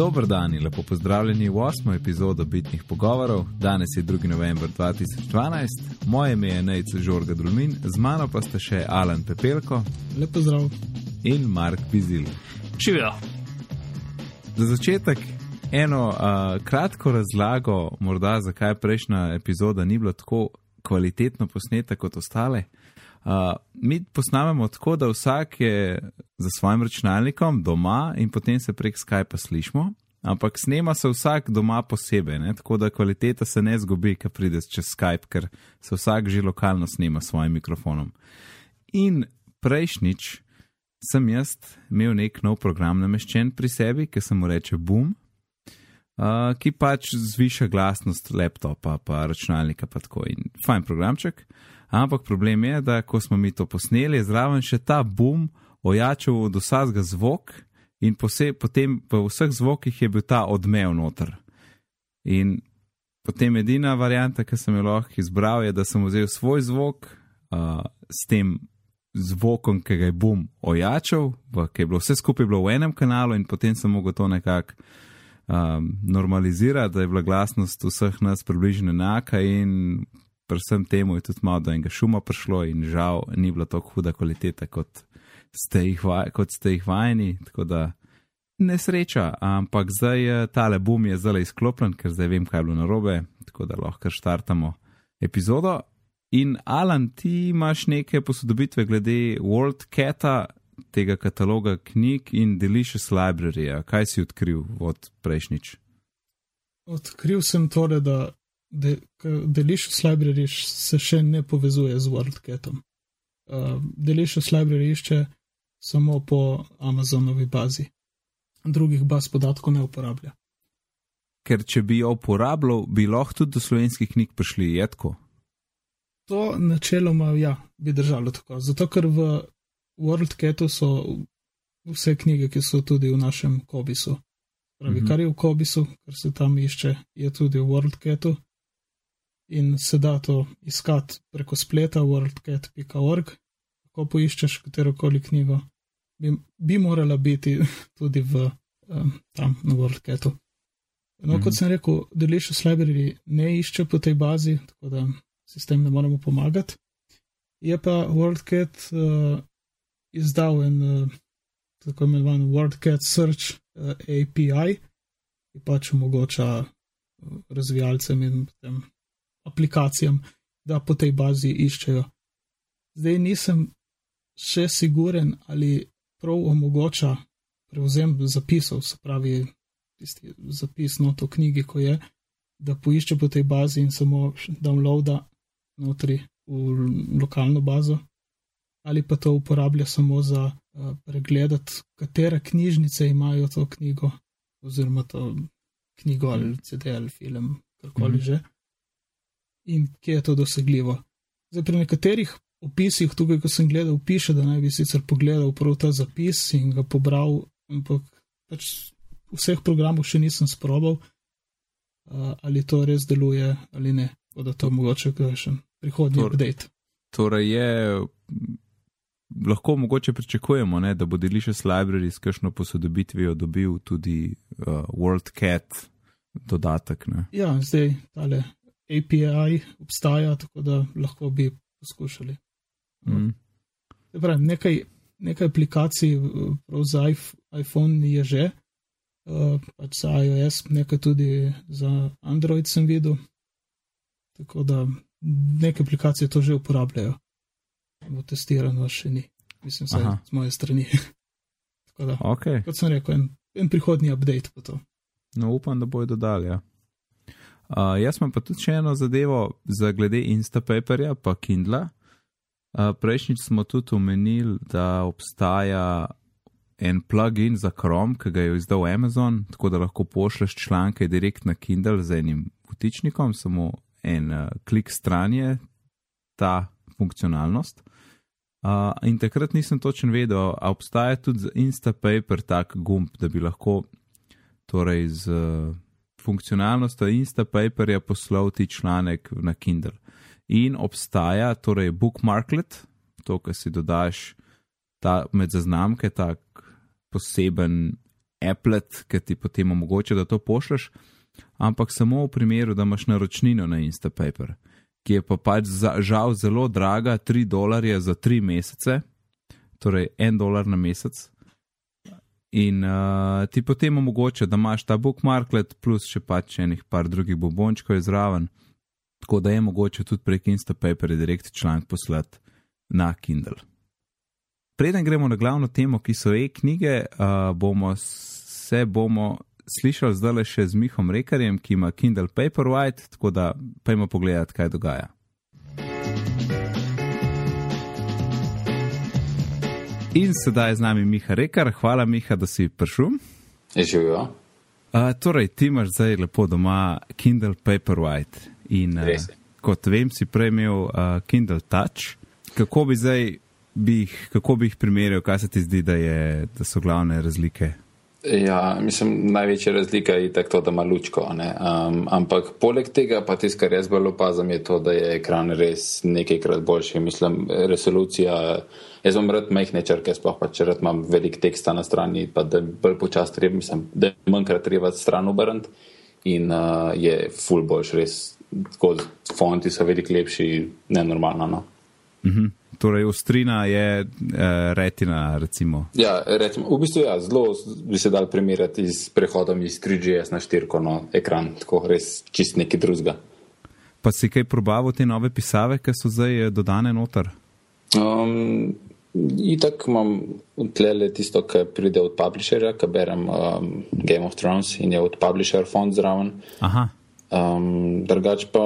Dobro dan in lepo pozdravljeni v osmo epizodo Bitnih pogovorov. Danes je 2. november 2012, moje ime je Nejce Žorga Drumin, z mano pa sta še Alan Pepelko. Lepo zdrav. In Mark Bizil. Živijo. Za začetek eno uh, kratko razlago, morda zakaj prejšnja epizoda ni bila tako kvalitetno posneta kot ostale. Uh, mi posnamemo tako, da vsak je za svojim računalnikom doma in potem se prek Skypa slišmo, ampak snema se vsak doma posebej, ne? tako da kvaliteta se ne zgubi, ko prideš čez Skype, ker se vsak že lokalno snema s svojim mikrofonom. In prejšnjič sem jaz imel nek nov program nameščen pri sebi, ki se mu reče Boom. Uh, ki pač zviša glasnost laptopa, pa računalnika, pa tako in fajn programček. Ampak problem je, da ko smo mi to posneli, je zraven še ta boom ojačal od vsega zvok in pose, potem v vseh zvokih je bil ta odmev noter. In potem edina varijanta, ki sem jo lahko izbral, je, da sem vzel svoj zvok uh, s tem zvokom, ki ga je boom ojačal, ki je bilo vse skupaj bilo v enem kanalu in potem sem mogel to nekako. Um, normalizira, da je bila glasnost vseh nas približno enaka, in predvsem temu je tudi malo do enega šuma prišlo, in žal ni bila tako huda kvaliteta, kot ste jih, vaj, kot ste jih vajeni. Tako da nesreča, ampak zdaj tale boom je zelo izklopljen, ker zdaj vem, kaj je bilo narobe, tako da lahko štartamo epizodo. In Alan, ti imaš neke posodobitve glede World Cata, tega kataloga knjig in Delicious Library. Kaj si odkril od prejšnjič? Odkril sem torej, da de, Delicious Library se še ne povezuje z WorldCatom. Uh, Delicious Library išče samo po Amazonovi bazi, drugih baz podatkov ne uporablja. Ker če bi jo uporabljal, bi lahko tudi do slovenskih knjig prišli jedko. To načeloma ja, bi držalo tako. Zato, ker v WorldCatu so vse knjige, ki so tudi v našem Kobisu. Pravi, mm -hmm. kar je v Kobisu, kar se tam išče, je tudi v WorldCatu in se da to iskati preko spleta worldcat.org. Ko poiščeš katero koli knjigo, bi, bi morala biti tudi v, um, tam na WorldCatu. No, mm -hmm. kot sem rekel, Delicious Library ne išče po tej bazi, tako da sistem ne moremo pomagati. Je pa WorldCat uh, izdal en uh, tako imenovan WorldCat Search uh, API, ki pač omogoča uh, razvijalcem in tem aplikacijam, da po tej bazi iščejo. Zdaj nisem še siguren, ali prav omogoča prevzem zapisov, se pravi, tisti zapis noto knjigi, ko je, da poišče po tej bazi in samo downloada notri v lokalno bazo, ali pa to uporablja samo za uh, pregledati, katere knjižnice imajo to knjigo, oziroma to knjigo ali CD ali film, karkoli mm -hmm. že in kje je to dosegljivo. Zdaj, pri nekaterih opisih, tukaj, ko sem gledal, piše, da naj bi sicer pogledal prav ta zapis in ga pobral, ampak pač vseh programov še nisem sprobal, uh, ali to res deluje ali ne, da to mogoče še prihodnji Tor, update. Torej je. Lahko mogoče pričakujemo, ne, da bo Delicious Library s kakšno posodobitvijo dobil tudi uh, WorldCat dodatek. Ne. Ja, zdaj tale API obstaja, tako da lahko bi poskušali. Mm. Pravi, nekaj, nekaj aplikacij za iPhone je že, uh, pač za iOS, nekaj tudi za Android sem videl. Tako da neke aplikacije to že uporabljajo. Bo testirano še ni, mislim, vsaj z moje strani. tako da, okay. kot sem rekel, en, en prihodnji update po to. No, upam, da bojo dodali. Ja. Uh, jaz imam pa tudi še eno zadevo za glede Instapaperja pa Kindla. Uh, prejšnjič smo tudi omenili, da obstaja en plugin za Chrome, ki ga je izdal Amazon, tako da lahko pošleš članke direkt na Kindle z enim vtičnikom, samo en uh, klik stran je ta funkcionalnost. Uh, in takrat nisem točen vedel, a obstaja tudi za Instapaper tak gumb, da bi lahko torej z. Uh, funkcionalnost Instapaperja poslal ti članek na Kindle. In obstaja torej bookmarklet, to, kar si dodaš ta, med zaznamke, tak poseben Applet, ki ti potem omogoča, da to pošleš, ampak samo v primeru, da imaš naročnino na Instapaper, ki je pa pač za, žal zelo draga, 3 dolarje za 3 mesece, torej 1 dolar na mesec. In uh, ti potem omogoča, da imaš ta bookmarklet, plus še pač enih par drugih bombončkov je zraven, tako da je mogoče tudi prek Instapaper direkt članek poslati na Kindle. Preden gremo na glavno temo, ki so e-knjige, uh, bomo se bomo slišali zdaj le še z Mihom Rekarjem, ki ima Kindle Paperwhite, tako da pojmo pogledati, kaj dogaja. In sedaj je z nami Miha Rekar, hvala Miha, da si prišel. Je živel. Uh, torej, ti imaš zdaj lepo doma Kindle Paperwhite. In uh, kot vem, si prej imel uh, Kindle Touch. Kako bi zdaj bi jih, kako bi jih primerjal, kaj se ti zdi, da, je, da so glavne razlike? Ja, mislim, največja razlika je tako, da ima lučko. Um, ampak poleg tega, pa tisto, kar jaz bolj opazam, je to, da je ekran res nekajkrat boljši. Mislim, resolucija. Jaz imam rad majhne črke, sploh pa če rad imam velik teksta na strani, pa da bolj počasi treba, mislim, da je manjkrat treba stran obrniti in uh, je full boljši, res. Tako, fonti so veliko lepši, nenormalno. No? -hmm. Torej, ostrina je uh, retina. Recimo. Ja, recimo, v bistvu ja, zelo bi se dal primerjati z prehodom iz 3GS na 4 no, ekran, tako res čist neki drugega. Pa si kaj probavo te nove pisave, ki so zdaj eh, dodane noter? Um, Itak imam tlele tisto, kar pride od publisherja, ki berem um, Game of Thrones in je od publisher font zraven. Aha. Um, drugač pa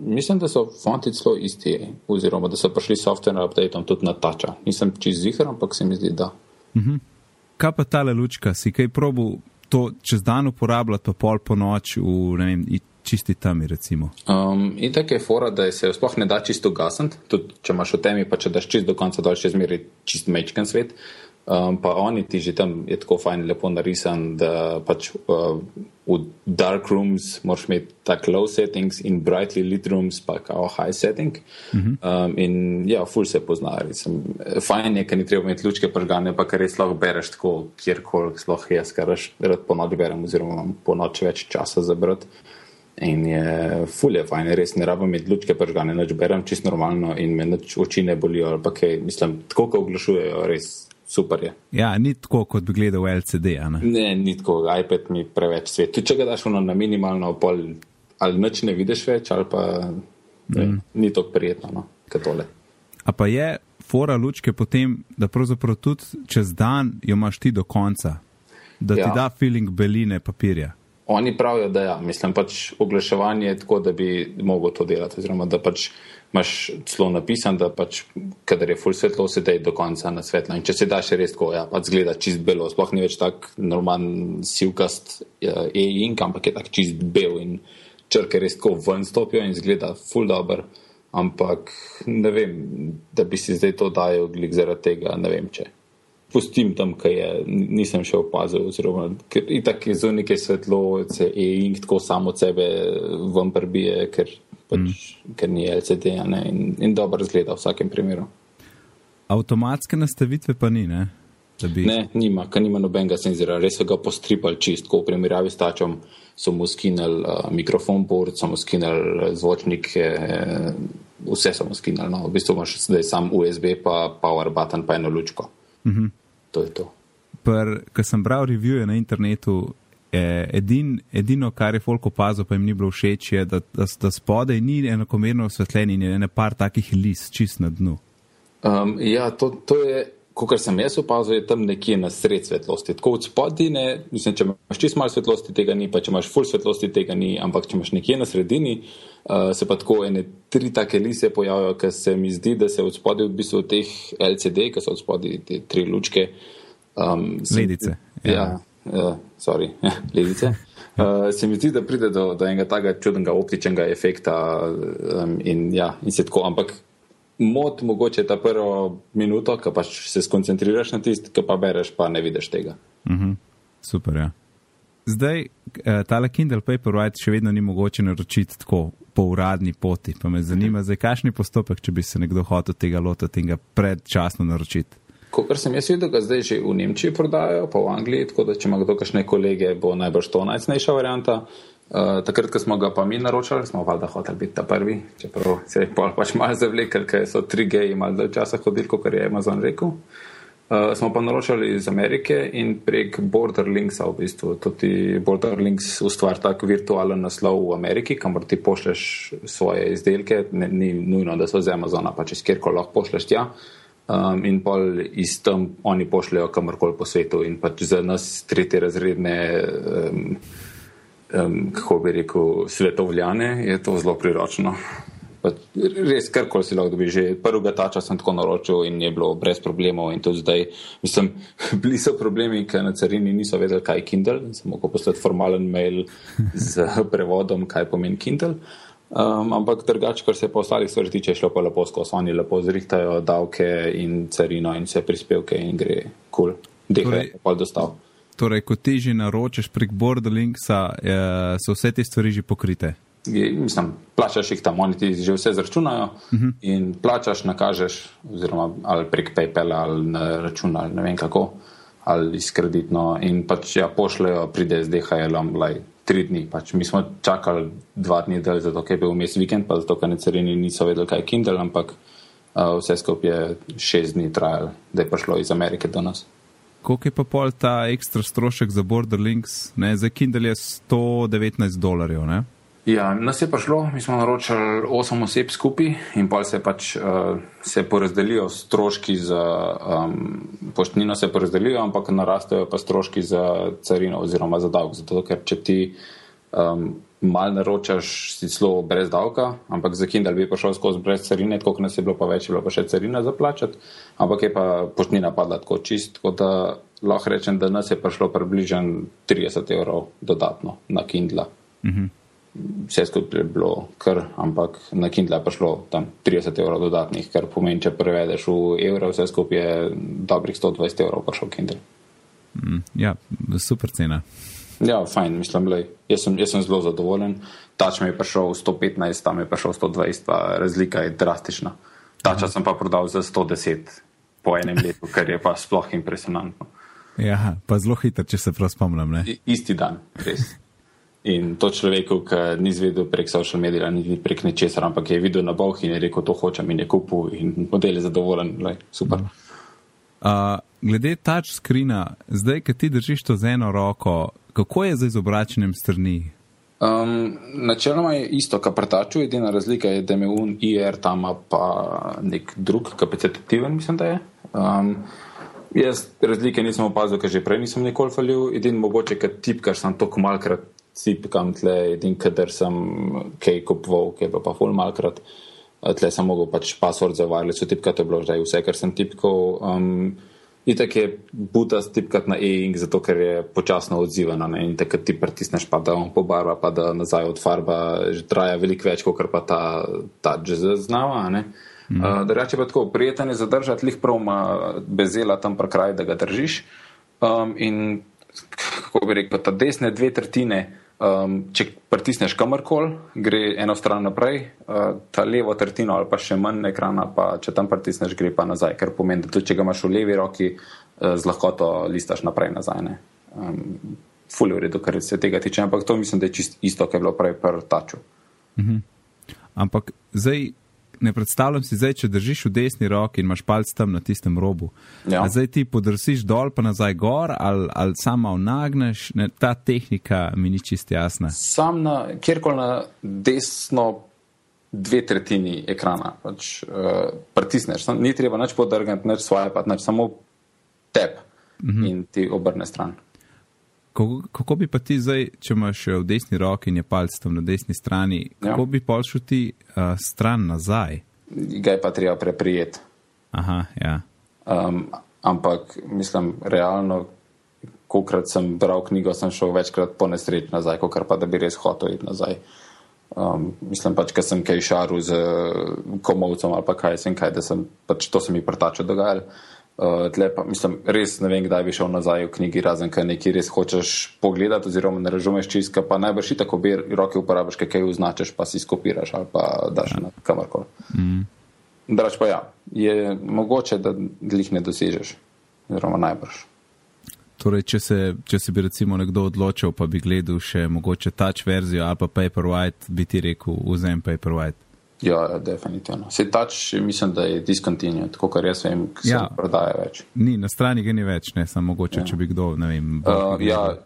mislim, da so fonti celo isti, oziroma da so prišli software update tudi na tača. Nisem čez zihar, ampak se mi zdi, da. Uh -huh. Kaj pa ta lučka, si kaj probu to čez dan uporabljati, pa pol po noč v ne vem, čisti temi recimo? Um, in tako je fora, da se sploh ne da čisto gasant, tudi če imaš v temi, pa če daš čist do konca dol še zmeri čist mečken svet. Um, pa oni ti že tam je tako fajn, lepo narisan, da pač uh, v dark rooms moraš imeti tako low settings in brightly lit rooms pa kao high setting. Uh -huh. um, in ja, full se pozna. Recim, fajn je, ker ni treba imeti lučke pržgane, pa kar res lahko bereš tako, kjerkoli sploh jaz, kar rad po noči berem, oziroma imam po noči več časa za brati. In je fulje fajn, res ne rabim imeti lučke pržgane, noč berem čisto normalno in me noč oči ne bolijo, ali pa kaj, mislim, tako, ko oglašujejo, res super je. Ja, ni tako, kot bi gledal LCD. Ne? ne, ni tako, iPad mi preveč svet. Tudi če ga daš na minimalno pol, ali noč ne vidiš več, ali pa ne, mm. ni tako prijetno, no, kot tole. A pa je fora lučke potem, da pravzaprav tudi čez dan jo imaš ti do konca, da ja. ti da feeling beline papirja. Oni pravijo, da ja, mislim pač oglaševanje je tako, da bi mogel to delati, oziroma da pač imaš celo napisan, da pač, kadar je full svetlo, se dej do konca na svetlo. In če se da še res tako, ja, pač zgleda čist belo, sploh ni več tak normalen silkast ja, e-ink, ampak je tak čist bel in črke res tako ven stopijo in zgleda full dober. Ampak ne vem, da bi si zdaj to dajal glik zaradi tega, ne vem če. Pustim tam, kaj je, nisem še opazil, oziroma, ker itak je zunike svetlo, se e-ink tako samo od sebe ven prbije, ker pač, mm. ker ni LCD in, in dobro zgleda v vsakem primeru. Avtomatske nastavitve pa ni, ne? Bi... Ne, nima, ker nima nobenega senzora. Res so ga postripali čistko, v primerjavi s tačom so mu skinili uh, mikrofon board, so mu skinili zvočnike, vse so mu skinili. No. V bistvu imaš zdaj sam USB, pa power button, pa eno lučko. Mm -hmm. To je to. Ker sem bral revije na internetu, edin, edino, kar je folk opazil, pa jim ni bilo všeč, je, da, da, da spodaj ni enakomerno osvetljen in je ne par takih list čist na dnu. Um, ja, to, to je, kot sem jaz opazil, je tam nekje na sred svetlosti. Tako od spodaj, ne, mislim, če imaš čist malo svetlosti, tega ni, pa če imaš full svetlosti, tega ni, ampak če imaš nekje na sredini, uh, se pa tako ene tri take lise pojavijo, ker se mi zdi, da se od spodaj v bistvu teh LCD, ki so od spodaj te tri lučke. Um, Ledice. Ja. ja uh, sorry, levice. Uh, se mi zdi, da pride do, do enega takega čudnega optičnega efekta um, in, ja, in se tako, ampak mod mogoče ta prvo minuto, ko pač se skoncentriraš na tisti, ki pa bereš, pa ne vidiš tega. Uh mhm. -huh. Super, ja. Zdaj, uh, tale Kindle Paperwhite še vedno ni mogoče naročiti tako po uradni poti. Pa me zanima, zdaj, kakšni postopek, če bi se nekdo hotel tega lotiti in ga predčasno naročiti Kot sem jaz videl, ga zdaj že v Nemčiji prodajajo, pa v Angliji, tako da če ima kdo kakšne kolege, bo najbrž to najcnejša varianta. Uh, takrat, ko smo ga pa mi naročali, smo valjda hoteli biti ta prvi, čeprav se je pač malo zavlekel, ker so tri geji malo dalj časa hodili, kot je Amazon rekel. Uh, smo pa naročali iz Amerike in prek Borderlinksa, v bistvu tudi Borderlinks ustvari tak virtualen naslov v Ameriki, kamor ti pošleš svoje izdelke, ne, ni nujno, da so z Amazona, pa če skjerko lahko pošleš tja. Um, in pol iz tam oni pošljajo kamorkoli po svetu in pač za nas tretje razredne. Um, um, kako bi rekel, svetovljane, je to zelo priročno. Pa res, karkoli si lahko dobi, že prvega tača sem tako naročil in je bilo brez problemov. In tudi zdaj, mislim, bili so problemi, ker na carini niso vedeli, kaj je Kindle. Sem lahko poslal formalen mail z prevodom, kaj pomeni Kindle. Um, ampak drugače, kar se pa ostalih stvari tiče, šlo pa lepo skozi. Oni lepo zrihtajajo davke in carino in vse prispevke in gre kul. Cool. Dekaj torej, je pa dostav. Torej, ko ti že naročeš prek Borderlinksa, so vse te stvari že pokrite. Je, mislim, plačaš jih tam, oni ti že vse zračunajo uh mhm. -huh. in plačaš, nakažeš, oziroma ali prek PayPal ali na račun ali ne vem kako, ali iz kreditno in pač ja, pošljajo, pride z DHL-om, laj, tri dni. Pač mi smo čakali dva dni, del, zato ker je bil vmes vikend, pa zato ker na carini niso vedeli, kaj je Kindle, ampak uh, vse skupaj je šest dni trajalo, da je prišlo iz Amerike do nas koliko je pa pol ta ekstra strošek za Borderlinks? Ne, za Kindle je 119 dolarjev. Ne? Ja, nas je prišlo, mi smo naročili 8 oseb skupaj in pol se pač uh, se porazdelijo stroški za um, poštnino, se porazdelijo, ampak narastejo pa stroški za carino oziroma za davek. Zato, ker če ti um, mal naročaš, si celo brez davka, ampak za Kindle bi prišel skozi brez carine, koliko nas je bilo, pa več je bilo pa še carina za plačati, ampak je pa poštnina padla tako čist, tako da lahko rečem, da nas je prišlo približno 30 evrov dodatno na Kindle. Mhm. Vse skupaj je bilo kar, ampak na Kindle je prišlo tam 30 evrov dodatnih, kar pomeni, če prevedeš v evro, vse skupaj je dobrih 120 evrov prišel Kindle. Mm, ja, super cena. Ja, fajn, mislim, lej, jaz, sem, jaz sem zelo zadovoljen. Tač mi je prišel 115, tam je prišel 120, pa razlika je drastična. Tača sem pa prodal za 110 po enem letu, kar je pa sploh impresionantno. Ja, pa zelo hitro, če se prav spomnim. Isti dan, res. In to človeku, ki ni zvedel prek social medija, ni prek nečesar, ampak je videl na boh in je rekel, to hočem in je kupil in model je zadovoljen, lej, super. Uh, glede touchscreena, zdaj, ki ti držiš to z eno roko, kako je z izobračenjem strani? Um, načeloma je isto, kar pretaču, edina razlika je, da je un IR tam pa nek drug kapacitativen, mislim, da je. Um, jaz razlike nisem opazil, ker že prej nisem nikoli falil, edin mogoče, ker tipkar sem to malkrat cipkam tle, edin, kader sem kaj kupoval, kaj pa pa ful malkrat, tle sem mogel pač password za wireless, tipka to je bilo že vse, kar sem tipkal. Um, Itak je buta stipkat na e-ink, zato ker je počasno odzivana. Ne? In takrat ti pritisneš, pa da on pobarva, pa da nazaj od farba, že traja veliko več, kot pa ta, ta džez znava. Mm. Uh, Drugače pa tako, prijeten je zadržati, lih prav ima bezela tam pa kraj, da ga držiš. Um, in kako bi rekel, ta desne dve tretjine. Um, če pritisneš kamorkoli, gre eno stran naprej, uh, ta levo tretjino ali pa še manj ekrana, pa če tam pritisneš, gre pa nazaj, ker pomeni, da tudi če ga imaš v levi roki, uh, z lahkoto listaš naprej nazaj. Um, Fulje v redu, kar se tega tiče, ampak to mislim, da je čisto isto, kar je bilo prej pri taču. Mhm. Ampak zdaj ne predstavljam si zdaj, če držiš v desni roki in imaš palc tam na tistem robu. Ja. Zdaj ti podrsiš dol, pa nazaj gor, ali, ali samo vnagneš, ne, ta tehnika mi ni čist jasna. Sam na kjerkoli na desno dve tretjini ekrana pač, uh, pritisneš, ni treba nič podrgati, nič svoje, pa nič samo tep uh mhm. -huh. in ti obrne stran. Kako, kako bi pa ti zdaj, če imaš v desni roki in je palc tam na desni strani, kako ja. bi pa šel ti uh, stran nazaj? Ga je pa treba preprijeti. Aha, ja. Um, ampak mislim, realno, kokrat sem bral knjigo, sem šel večkrat po nesreč nazaj, kot pa da bi res hotel iti nazaj. Um, mislim pač, ker sem kaj šaril z komovcem ali pa kaj sem kaj, da sem pač to se mi prtače dogajalo. Uh, pa, mislim, res ne vem, kdaj bi šel nazaj v knjigi, razen kaj nekaj res hočeš pogledati, oziroma ne razumeš čisto, pa najbrž tako bi roke uporabiš, kaj označeš, pa si skopiraš ali pa daš ja. na kamorkoli. Mm. Drač pa ja, je mogoče, da jih ne dosežeš. oziroma najbrž. Torej, če se, če se bi recimo nekdo odločil, pa bi gledal še mogoče touch verzijo ali pa Paperwhite, bi ti rekel, vzem Paperwhite. Ja, ja, definitivno. Se touch, mislim, da je discontinued, tako kar jaz vem, se Ja. ja. prodaja več. Ni, na strani ga ni več, ne, samo mogoče, ja. če bi kdo, ne vem. Uh, ja,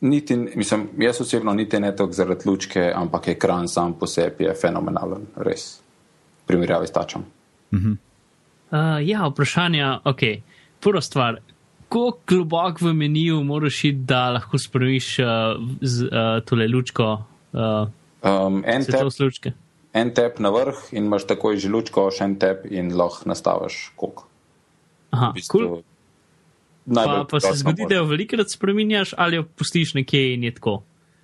niti, mislim, jaz osebno niti ne toliko zaradi lučke, ampak ekran sam po sebi je fenomenalen, res. V primerjavi s tačom. Uh, ja, vprašanja, ok. Prva stvar, kako globok v meniju moraš iti, da lahko spremeniš uh, z, uh, tole lučko, uh, Um, en, svetlost lučke. En tap na vrh in imaš takoj že lučko, še en tap in lahko nastaviš kok. Aha, V bistvu, cool. Pa, pa se zgodi, da jo velikrat spremenjaš ali jo pustiš nekje in je tako.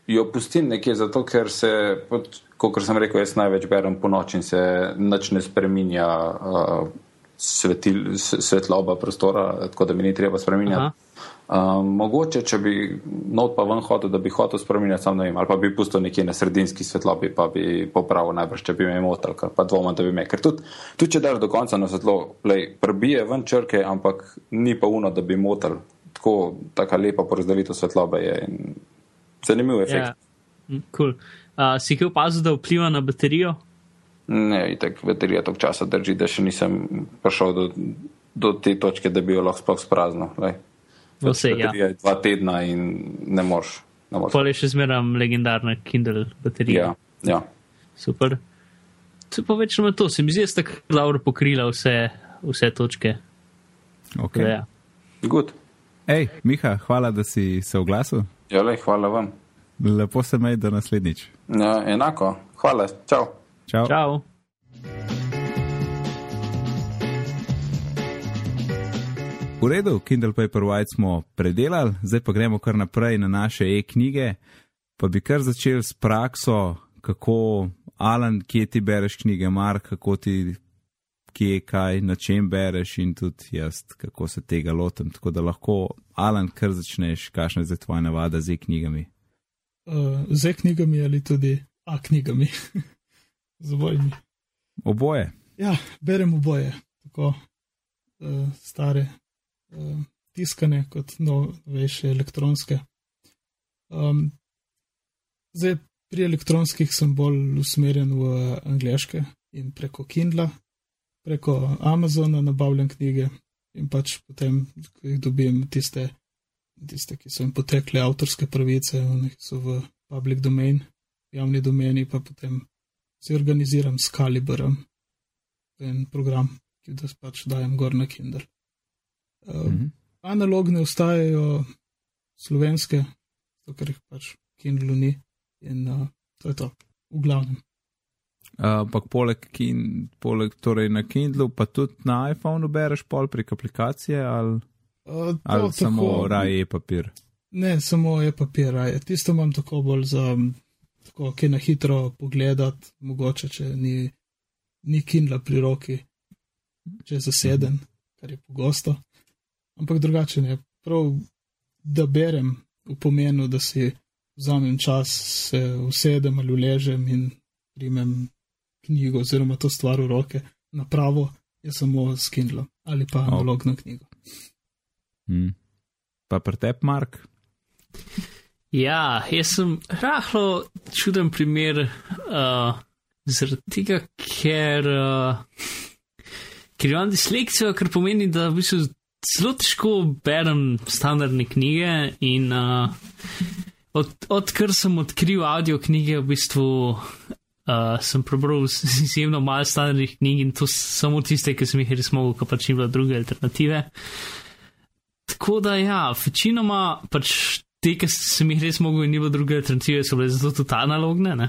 Jo pustim nekje zato, ker se, kot sem rekel, jaz največ berem po noči in se nič ne spreminja uh, svetil, svetloba prostora, tako da mi ni treba spreminjati. Um, mogoče, če bi not pa ven hotel, da bi hotel spremenjati, sam ne vem, ali pa bi pustil nekje na sredinski svetlobi, pa bi popravil najbrž, če bi me motil, ker pa dvomam, da bi me. Ker tudi, tudi če daš do konca na svetlo, lej, prbije ven črke, ampak ni pa uno, da bi motil. Tako, taka lepa porazdelitev svetlobe je zanimiv efekt. Ja, cool. uh, si kaj opazil, da vpliva na baterijo? Ne, itak baterija tog časa drži, da še nisem prišel do, do te točke, da bi jo lahko sploh spraznil. lej. Vse, ja. Baterija je dva tedna in ne moreš. Pol je še zmeram legendarna Kindle baterija. Ja, ja. Super. To je pa več na to, se mi zdi, da sta kar dobro pokrila vse, vse točke. Okay. Ja. Good. Ej, Miha, hvala, da si se oglasil. Ja, lej, hvala vam. Lepo se mej, da naslednjič. Ja, enako. Hvala. Čau. Čau. Čau. V redu, Kindle Paperwhite smo predelali, zdaj pa gremo kar naprej na naše e-knjige. Pa bi kar začel s prakso, kako Alan, kje ti bereš knjige, Mark, kako ti, kje, kaj, na čem bereš in tudi jaz, kako se tega lotim. Tako da lahko, Alan, kar začneš, kakšna je zdaj tvoja navada z e-knjigami. Uh, z knjigami ali tudi a knjigami. z obojimi. Oboje. Ja, berem oboje, tako uh, stare, uh, tiskane, kot novejše elektronske. Um, zdaj, pri elektronskih sem bolj usmerjen v angliške in preko Kindla, preko Amazona nabavljam knjige in pač potem, ko jih dobim, tiste, tiste ki so jim potekle avtorske pravice, one, ki so v public domain, javni domeni, pa potem si organiziram s Caliburom en program, ki da pač dajem gor na Kindle. Uh, Mhm. Analogne ostajajo slovenske, zato ker jih pač v Kindlu ni in uh, to je to, v glavnem. Ampak poleg, kin, poleg torej na Kindlu, pa tudi na iPhonu bereš pol prek aplikacije ali, Uh, to ali samo tako- raje e-papir. Ne, samo je papir, raje. Tisto imam tako bolj za, m, tako, ki na hitro pogledati, mogoče, če ni, ni Kindla pri roki, če je zaseden, kar je pogosto. Ampak drugače ne. Prav, da berem v pomenu, da si vzamem čas, se usedem ali uležem in primem knjigo oziroma to stvar v roke na pravo, je samo s Kindlom ali pa analogno knjigo. Hmm. Pa pretep, Mark. Ja, jaz sem rahlo čuden primer, uh, zaradi tega, ker, uh, ker imam dislekcijo, kar pomeni, da v bistvu zelo težko berem standardne knjige in uh, od, odkar sem odkril audio knjige, v bistvu uh, sem prebral izjemno malo standardnih knjig in to samo tiste, ki sem jih res mogel, ker pač ni bilo druge alternative. Tako da ja, večinoma pač te, ki sem jih res mogel in ni bilo druge alternative, so bile zato tudi analogne. Ne?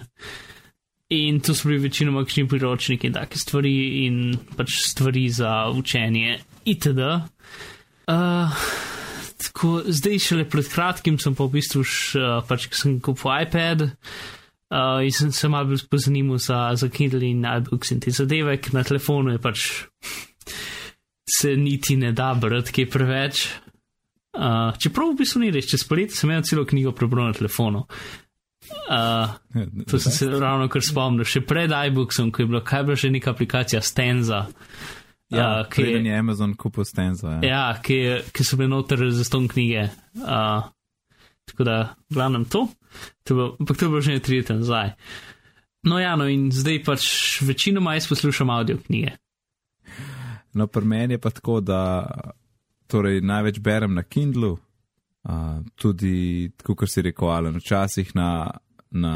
In to so bili večinoma kakšni priročniki in take stvari in pač stvari za učenje itd. Uh, tako, zdaj šele pred kratkim sem pa v bistvu š, uh, pač, ko sem kupil iPad. Uh, in sem se malo bolj pozanimal za, za Kindle in iBooks in te zadeve, ker na telefonu je pač se niti ne da brati, kaj preveč. Uh, čeprav v bistvu ni res, čez poletje sem imel celo knjigo prebral na telefonu. Uh, to sem se ravno kar spomnil, še pred iBooksom, ko je bila kaj bila že neka aplikacija Stenza. Ja, uh, ki, preden je Amazon kupil Stenzo. Ja. ja, ki, ki so bile noter za ston knjige. Uh, tako da, glavnem to, to bo, ampak to je bilo že tri leta nazaj. No, ja, no, in zdaj pač večinoma jaz poslušam audio knjige. No, pri meni je pa tako, da torej, največ berem na Kindlu, uh, tudi, kot si rekel, ali včasih na, na,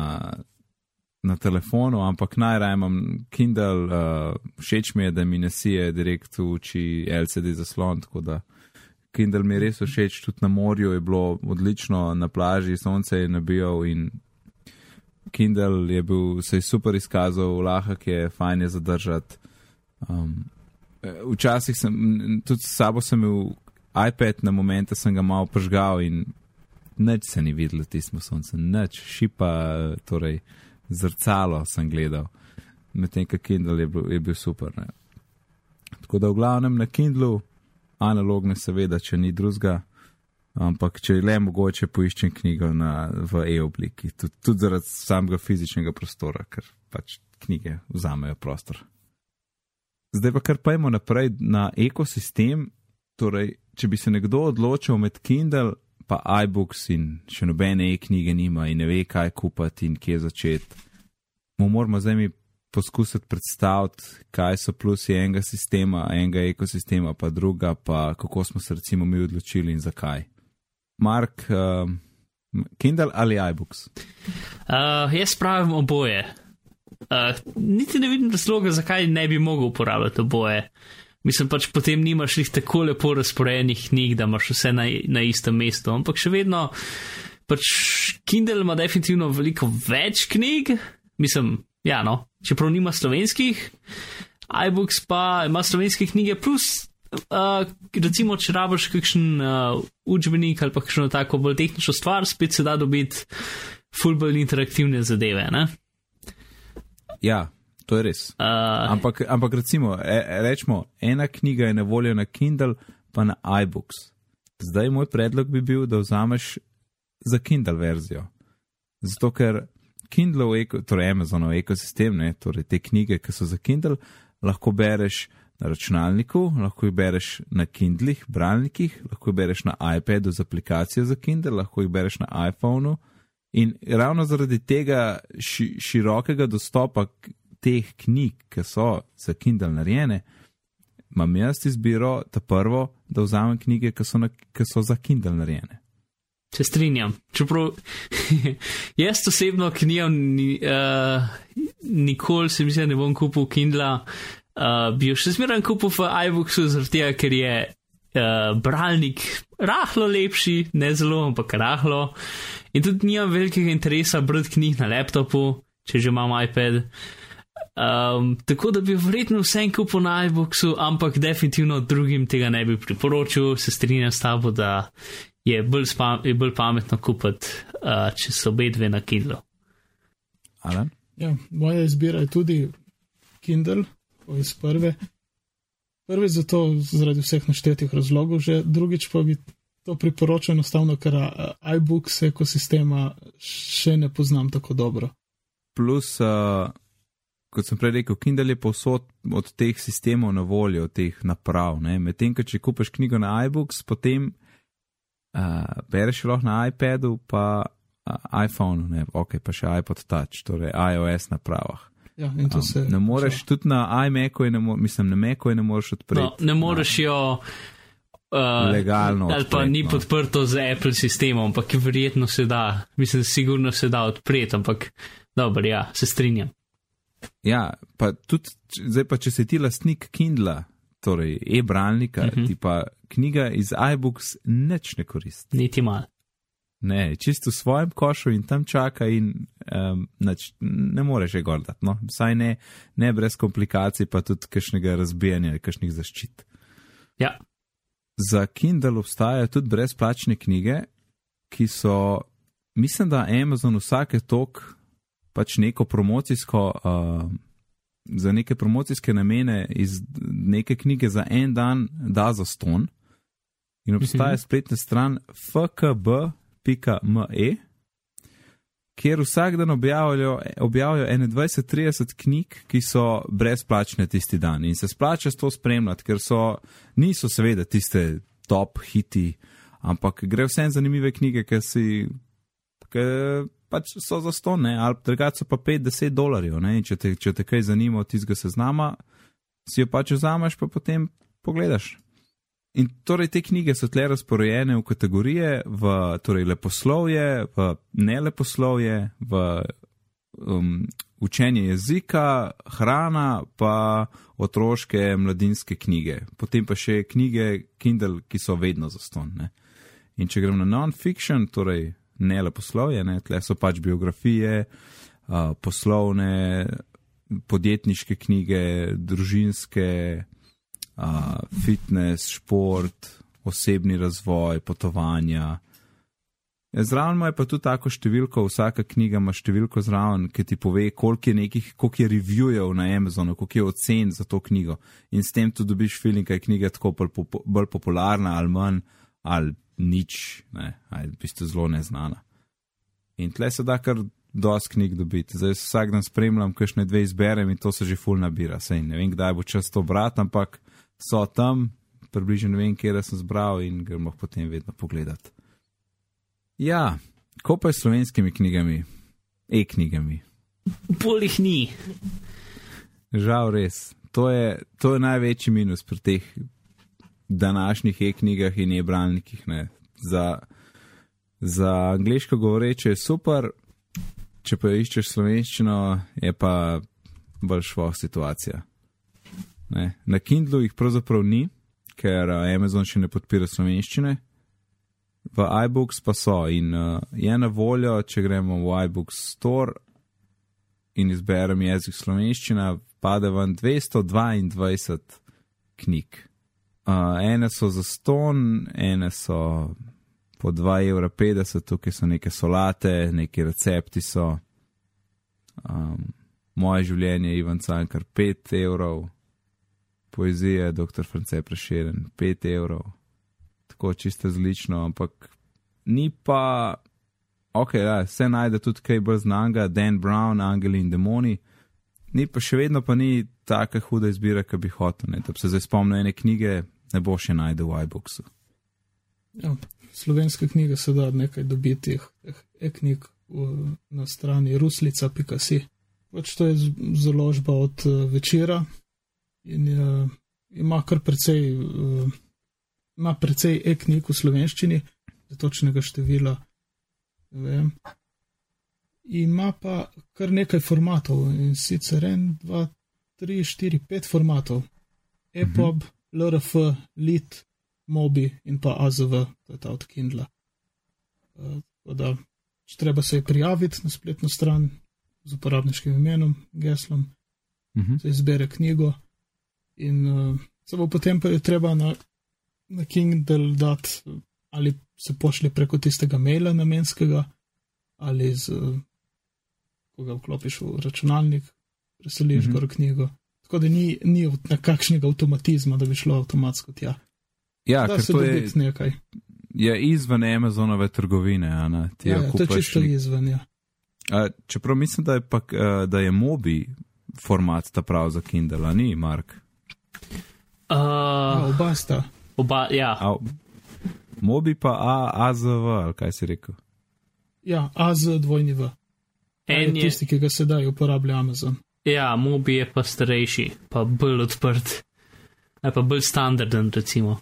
na telefonu, ampak najraje imam Kindle, uh, všeč mi je, da mi ne sije direkt v oči LCD zaslon, tako da Kindle mi je res všeč, tudi na morju je bilo odlično, na plaži sonce je nabijal in Kindle je bil, se je super izkazal, lahak je, fajn je zadržati. Um, včasih sem, tudi s sabo sem imel iPad, na momente sem ga malo pržgal in nič se ni videlo, tismo sonce, nič, šipa, torej zrcalo sem gledal, medtem ko Kindle je bil, je bil super. Ne. Tako da v glavnem na Kindlu, analogne seveda, če ni drugega. Ampak, če le mogoče poiščem knjigo na, v e-obliki, tudi, tudi zaradi samega fizičnega prostora, ker pač knjige vzamejo prostor. Zdaj pa kar pojmo naprej na ekosistem. Torej, če bi se nekdo odločil med Kindle pa iBooks in še nobene e-knjige nima in ne ve, kaj kupiti in kje začeti, mu moramo zdaj mi poskusiti predstaviti, kaj so plusi enega sistema, enega ekosistema, pa druga, pa kako smo se recimo mi odločili in zakaj. Mark, uh, Kindle ali iBooks? Uh, jaz pravim oboje. Uh, niti ne vidim razloga, zakaj ne bi mogel uporabljati oboje. Mislim pač potem nimaš jih tako lepo razporejenih knjig, da imaš vse na, na istem mestu. Ampak še vedno, pač Kindle ima definitivno veliko več knjig. Mislim, ja, no, čeprav nima slovenskih, iBooks pa ima slovenske knjige plus Uh, recimo, če rabiš kakšen uh, učbenik ali pa kakšno tako bolj tehnično stvar, spet se da dobiti full bolj interaktivne zadeve. Ne? Ja, to je res. Uh, ampak, ampak recimo, e, rečemo, ena knjiga je na voljo na Kindle, pa na iBooks. Zdaj moj predlog bi bil, da vzameš za Kindle verzijo. Zato ker Kindle, torej Amazonov ekosistem, ne, torej te knjige, ki so za Kindle, lahko bereš na računalniku, lahko jih bereš na Kindlih, bralnikih, lahko jih bereš na iPadu z aplikacijo za Kindle, lahko jih bereš na iPhonu. In ravno zaradi tega ši, širokega dostopa teh knjig, ki so za Kindle narejene, imam jaz izbiro, ta prvo, da vzamem knjige, ki so, na, ki so za Kindle narejene. Se strinjam. Čeprav jaz osebno knjigo ni, uh, nikoli se mi zdi, da ne bom kupil Kindla. Uh, uh, bi jo še zmeraj kupil v iBooksu, tega, ker je uh, bralnik rahlo lepši, ne zelo, ampak rahlo. In tudi nimam velikega interesa brati knjig na laptopu, če že imam iPad. Um, tako da bi verjetno vse kupil na iBooksu, ampak definitivno drugim tega ne bi priporočil, se strinjam s tabo, da je bolj, spa, je bolj pametno kupiti, uh, če so obe dve na Kindle. Ja, moja izbira je tudi Kindle, iz prve. Prvi zato zaradi vseh naštetih razlogov, že drugič pa bi to priporočil enostavno, ker iBooks ekosistema še ne poznam tako dobro. Plus, uh, kot sem prej rekel, Kindle je povsod od teh sistemov na voljo, teh naprav. Medtem, če kupiš knjigo na iBooks, potem uh, bereš lahko na iPadu, pa uh, iPhonu, ne, ok, pa še iPod Touch, torej iOS napravah. Ja, um, se, ne moreš tudi na iMacu, mislim, na Macu ne moreš odpreti. No, ne moreš jo. Uh, Legalno. Ali pa ni no. podprto z Apple sistemom, ampak verjetno se da, mislim, sigurno se da odpreti, ampak dobro, ja, se strinjam. Ja, pa tudi, zdaj pa če si ti lastnik Kindla, torej e-bralnika, uh mhm. -huh. ti pa knjiga iz iBooks neč ne koristi. Niti malo. Ne, čisto v svojem košu in tam čaka, in um, nač, ne moreš je gordati. No? Vsaj ne, ne brez komplikacij, pa tudi kakšnega razbijanja, kakšnih zaščit. Ja. Za Kindle obstajajo tudi brezplačne knjige, ki so, mislim, da Amazon vsake tok pač neko promocijsko, uh, za neke promocijske namene iz neke knjige za en dan da za ston. In obstaja mhm. spletna stran FKB me, kjer vsak dan objavljajo, objavljajo 21-30 knjig, ki so brezplačne tisti dan in se splača s to spremljati, ker so, niso seveda tiste top hiti, ampak gre vse zanimive knjige, ki si. Ki pač so za sto, ne, ali drugače pa 5-10 dolarjev. Ne, če, te, če te kaj zanima od tistega seznama, si jo pač vzameš, pa potem pogledaš. In torej te knjige so tle razporejene v kategorije, v torej leposlovje, v neleposlovje, v um, učenje jezika, hrana, pa otroške, mladinske knjige. Potem pa še knjige Kindle, ki so vedno zastonne. In če grem na non-fiction, torej ne leposlovje, ne, tle so pač biografije, uh, poslovne, podjetniške knjige, družinske uh, fitness, šport, osebni razvoj, potovanja. Ja, zraven je pa tudi tako številko, vsaka knjiga ima številko zraven, ki ti pove, koliko je nekih, koliko je reviewjev na Amazonu, koliko je ocen za to knjigo. In s tem tudi dobiš feeling, kaj je knjiga tako bolj popularna ali manj, ali nič, ne, ali v bistvu zelo neznana. In tle se da kar dosti knjig dobiti. Zdaj vsak dan spremljam, kakšne dve izberem in to se že full nabira. Sej ne vem, kdaj bo čas to brati, ampak so tam, približno vem, kje sem zbral in gremo potem vedno pogledati. Ja, ko pa je s slovenskimi knjigami, e-knjigami. Bolih ni. Žal res. To je, to je največji minus pri teh današnjih e-knjigah in e-bralnikih. Za, za angliško govoreče je super, če pa iščeš slovenščino, je pa bolj šlo situacija. Ne. Na Kindlu jih pravzaprav ni, ker Amazon še ne podpira slovenščine, v iBooks pa so in uh, je na voljo, če gremo v iBooks Store in izberem jezik slovenščina, pade vam 222 knjig. Uh, ene so za ston, ene so po 2,50 evra, tukaj so neke solate, neki recepti so. Um, moje življenje je Ivan Cankar 5 evrov poezije, dr. France Preširen, 5 evrov, tako čisto zlično, ampak ni pa, ok, ja, se najde tudi kaj bolj znanga, Dan Brown, Angeli in Demoni, ni pa še vedno pa ni taka huda izbira, ki bi hotel. Da bi se zdaj spomnil ene knjige, ne bo še najde v iBooksu. Ja, slovenske knjige se da nekaj dobiti, teh e-knjig na strani ruslica.si. Pač to je založba od uh, večera, in uh, ima kar precej, uh, ima precej e-knjig v slovenščini, točnega števila. Vem. Ima pa kar nekaj formatov in sicer en, dva, tri, štiri, pet formatov. EPOB, mhm. LRF, LIT, MOBI in pa AZV, to je ta od Kindla. Uh, da, treba se je prijaviti na spletno stran z uporabniškim imenom, geslom, uh -huh. se izbere knjigo in uh, se bo potem pa je treba na, na Kindle dati ali se pošlje preko tistega maila namenskega ali z, uh, ko ga vklopiš v računalnik, preseliš mm -hmm. gor knjigo. Tako da ni, ni nekakšnega avtomatizma, da bi šlo avtomatsko tja. Ja, da se to je nekaj. Je izven Amazonove trgovine, Ana. Ja, ja, to je čisto izven, ja. A, čeprav mislim, da je, pa, da je mobi format ta prav za Kindle, ni Mark. Uh, ja, oba sta. Oba, ja. A, mobi pa A, AZV, ali kaj si rekel? Ja, AZ dvojni V. En je tisti, ki ga sedaj uporablja Amazon. Ja, mobi je pa starejši, pa bolj odprt, ali pa bolj standarden, recimo.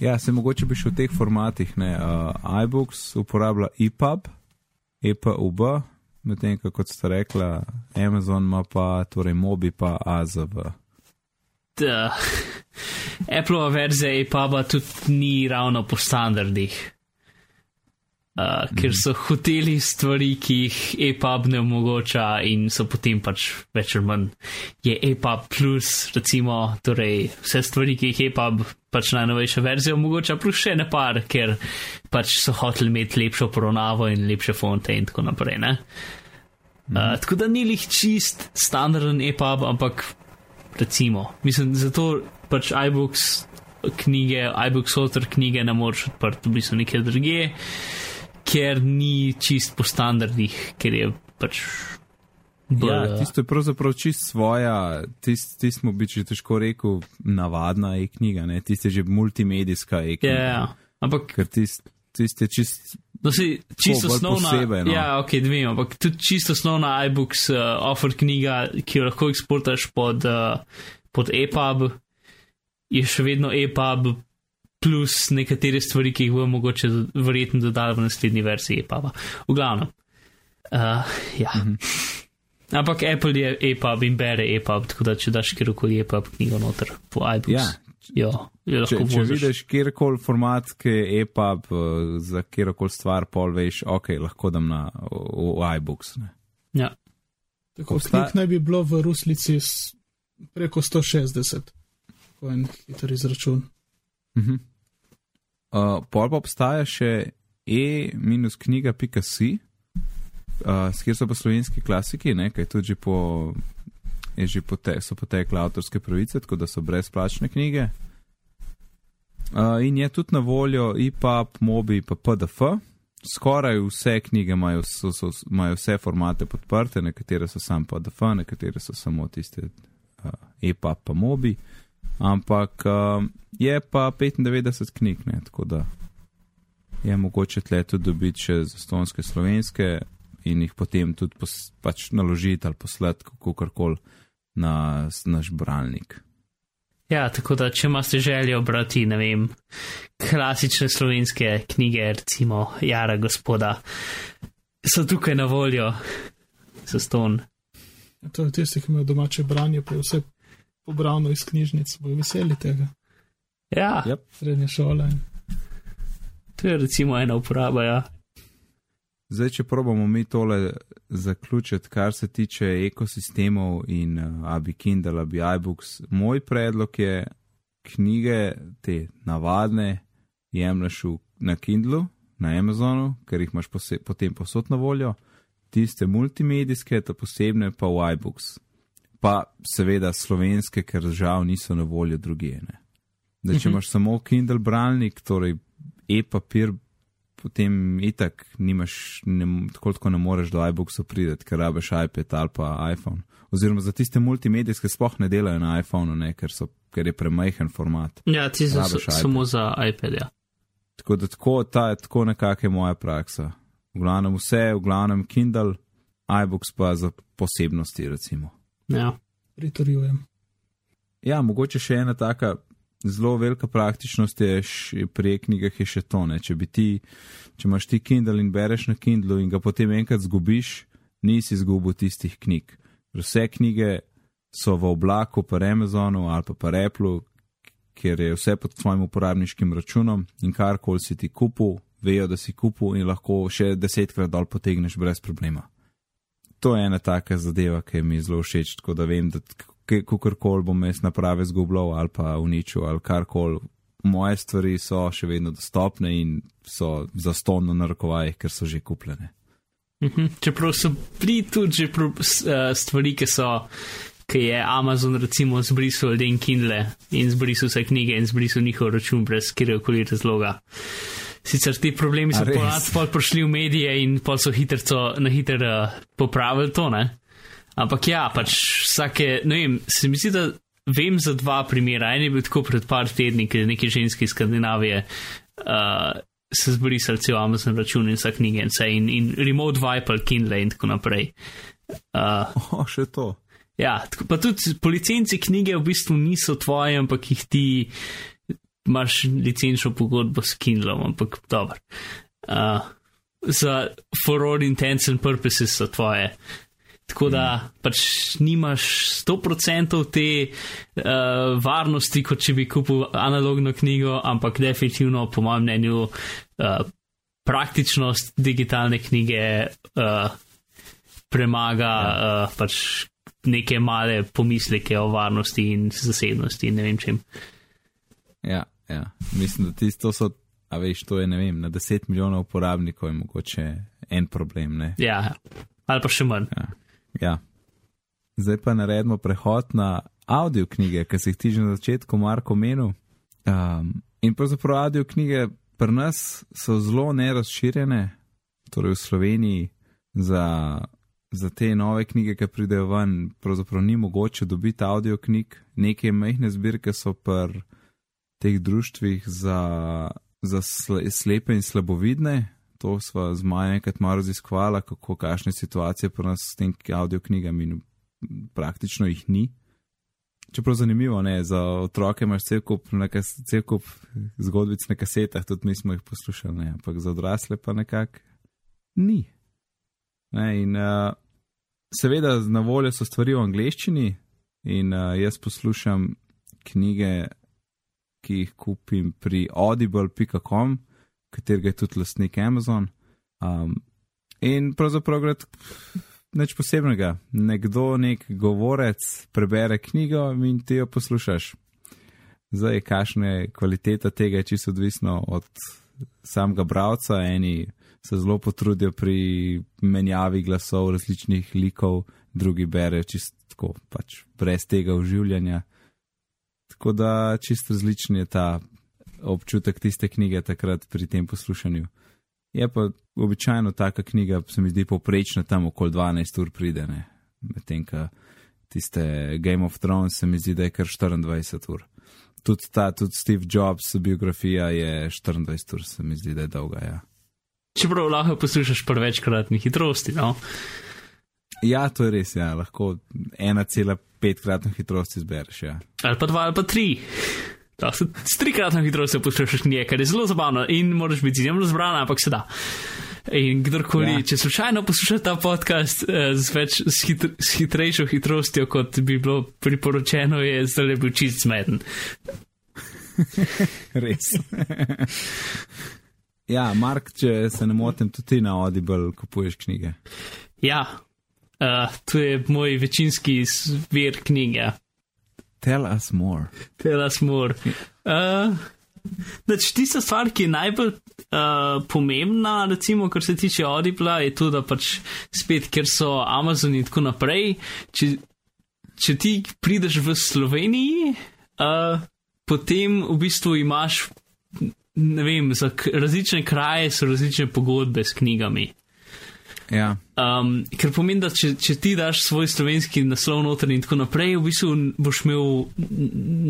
Ja, se mogoče bi šel v teh formatih, ne. Uh, iBooks uporablja EPUB, EPUB, medtem kot ste rekla, Amazon ima pa, torej mobi pa AZV. Apple verzija iPuba tudi ni ravno po standardih. Uh. Ker so hoteli stvari, ki jih EPUB ne omogoča, in so potem pač več ali manj je EPUB plus, recimo, torej vse stvari, ki jih EPUB pač najnovejša verzija omogoča, plus še ne par, ker pač so hoteli imeti lepšo poravnavo in lepše fonte in tako naprej. Mm. Uh, tako da ni lih čist standarden EPUB, ampak recimo. Mislim, zato pač iBooks knjige, iBooks author knjige ne moreš odprti, v bistvu nekje druge, ker ni čist po standardih, ker je pač. bolj, Ja, tisto je pravzaprav čist svoja, tisto tist bi če težko rekel, navadna e-knjiga, tisto je že multimedijska Ja, e-knjiga. ja. Ampak Ker tisto tist je čist, No, si, čisto osnovna, posebej, no. ja, ok, dve, ampak tudi čisto osnovna iBooks uh, offer knjiga, ki jo lahko eksportaš pod, uh, pod EPUB, je še vedno EPUB plus nekatere stvari, ki jih bo mogoče verjetno dodali v naslednji verziji EPUB-a. V glavnem. Uh, ja. Mhm. Ampak Apple je EPUB in bere EPUB, tako da če daš kjerkoli EPUB knjigo noter po iBooks, ja, jo, jo če, če vidiš kjerkoli format, ki je e-pub eh, za kjerkoli stvar, pol veš, ok, lahko dam na v, v iBooks. Ne. Ja. Tako Obsta- knjig naj bi bilo v Ruslici s- preko 160, ko en hiter izračun. Mhm. Uh, pol pa obstaja še e-knjiga.si, uh, s kjer so pa slovenski klasiki, ne, kaj tudi po, je že pote, so potekle avtorske pravice, tako da so brezplačne knjige. Uh, in je tudi na voljo EPUB, MOBI in PDF. Skoraj vse knjige imajo, so, so, imajo vse formate podprte, nekatere so samo PDF, nekatere so samo tiste uh, EPUB pa MOBI. Ampak uh, je pa 95 knjig, ne, tako da je mogoče tle tudi dobiti še zastonske slovenske in jih potem tudi pos, pač naložiti ali poslati kako koli na naš bralnik. Ja, tako da, če imate željo brati, ne vem, klasične slovenske knjige, recimo Jara gospoda, so tukaj na voljo, za ston. To je tisti, ki imajo domače branje, pa je vse pobrano iz knjižnic, bojo veseli tega. Ja, Yep. Srednja šola. In... to je recimo ena uporaba, ja. Zdaj, če probamo mi tole zaključiti, kar se tiče ekosistemov in uh, abi Kindle, abi iBooks, moj predlog je knjige, te navadne, jemliš na Kindlu, na Amazonu, ker jih imaš pose, potem posod na voljo, tiste multimedijske, ta posebne pa v iBooks. Pa seveda slovenske, ker žal niso na voljo drugene. Da, če Mhm. imaš samo Kindle bralnik, torej e-papir, potem itak nimaš, ne, tako, tako ne moreš do iBooksa priti, ker rabiš iPad ali pa iPhone. Oziroma za tiste multimedijske sploh ne delajo na iPhonu, ne, ker, so, ker je premajhen format. Ja, ti iPad. samo za iPad, ja. Tako da tako, ta tako nekako je moja praksa. V glavnem vse, v glavnem Kindle, iBooks pa za posebnosti recimo. Ja. Pritorjujem. Ja, mogoče še ena taka zelo velika praktičnost je š, pri knjigah je še to. Ne? Če, bi ti, če imaš ti Kindle in bereš na Kindlu in ga potem enkrat zgubiš, nisi izgubil tistih knjig. Vse knjige so v oblaku, pa Amazonu ali pa pa Apple, ker je vse pod svojim uporabniškim računom in karkoli si ti kupil, vejo, da si kupil in lahko še desetkrat dol potegneš brez problema. To je ena taka zadeva, ki mi je zelo všeč, tako da vem, da kakorkoli bom jaz naprave zgubljal ali pa uničil ali karkoli. Moje stvari so še vedno dostopne in so zastonno na rokovajih, ker so že kupljene. Mhm. Čeprav so bili tudi že pro, s, uh, stvari, ki so, ki je Amazon recimo zbrisal den Kindle in zbrisal vse knjige in zbrisal njihov račun brez kjerkoli razloga. Sicer ti problemi so pol prišli v medije in pol so hitrco, na hiter uh, popravili to, ne? Ampak ja, pač vsake, ne vem, se mi zdi, da vem za dva primera. En je bil tako pred par tedni, ker neki ženski iz Skandinavije uh, se zbrisali cel Amazon račun in vsa knjige in vse in, in remote ali Kindle in tako naprej. Uh, O, še to. ja, tako, pa tudi po licenci knjige v bistvu niso tvoje, ampak jih ti imaš licenčno pogodbo s Kindlom, ampak dobro. Uh, za for all intents and purposes so tvoje. Tako da pač nimaš 100% te uh, varnosti, kot če bi kupil analogno knjigo, ampak definitivno, po mojem mnenju, uh, praktičnost digitalne knjige uh, premaga ja. uh, pač neke male pomisleke o varnosti in zasebnosti in ne vem čem. Ja, ja. Mislim, da tisto so, a veš, to je, ne vem, na 10 milijonov uporabnikov je mogoče en problem, ne? Ja, ali pa še manj. Ja. ja. Zdaj pa naredimo prehod na audio knjige, ki si jih ti že na začetku, Marko, omenil. Um, in pravzaprav audio knjige pri nas so zelo nerazširjene. torej v Sloveniji, za, za te nove knjige, ki pridejo ven, pravzaprav ni mogoče dobiti audio knjig. Neke mehne zbirke so pri teh društvih za, za slepe in slabovidne. To smo z Majem enkrat malo raziskvala, kako kakšne situacije pri nas s tem audio knjigami in praktično jih ni. Čeprav zanimivo, ne, za otroke imaš cel kup, cel kup zgodbic na kasetah, tudi mi smo jih poslušali, ne, ampak za odrasle pa nekako ni. Ne, in uh, seveda na voljo so stvari v angleščini in uh, jaz poslušam knjige, ki jih kupim pri audible.com, katerega je tudi lastnik Amazon. Um, in pravzaprav gre nič posebnega. Nekdo, nek govorec, prebere knjigo in ti jo poslušaš. Zdaj, kakšna je kvaliteta tega, je čisto odvisno od samega bralca. Eni se zelo potrudijo pri menjavi glasov različnih likov, drugi berejo čisto pač brez tega uživljanja. Tako da čisto različen je ta občutek tiste knjige takrat pri tem poslušanju. Je pa običajno taka knjiga, se mi zdi, povprečna tam okoli 12 ur pride, medtem ko tiste Game of Thrones se mi zdi, da je kar 24 ur. Tudi ta, tudi Steve Jobs biografija je 24 ur, se mi zdi, da je dolga. Ja. Čeprav lahko poslušaš prevečkratni hitrosti, no? Ja, to je res, ja. lahko 1,5 kratno hitrost izbereš. Ja. Ali pa 2 ali pa 3. S trikratno hitrostjo poslušaš nekaj, kar je zelo zabavno in moraš biti izjemno zbran, ampak se da. In kdorkoli, ja. če slučajno poslušate ta podcast eh, z, več, s, hitr, s hitrejšo hitrostjo, kot bi bilo priporočeno, je zdaj bil čist smeden. Res. ja, Mark, če se ne motim, tudi na Audible kupuješ knjige. Ja, uh, to je moj večinski vir knjige. Tell us more. Tell us more. Uh, Znači, tista stvar, ki je najbolj uh, pomembna, recimo, kar se tiče Audible, je to, da pač spet, ker so Amazon in tako naprej. Če, če ti prideš v Sloveniji, uh, potem v bistvu imaš, ne vem, za različne kraje so različne pogodbe s knjigami. Ja. Um, ker pomeni, da če, če ti daš svoj slovenski naslov noter in tako naprej, v bistvu boš imel,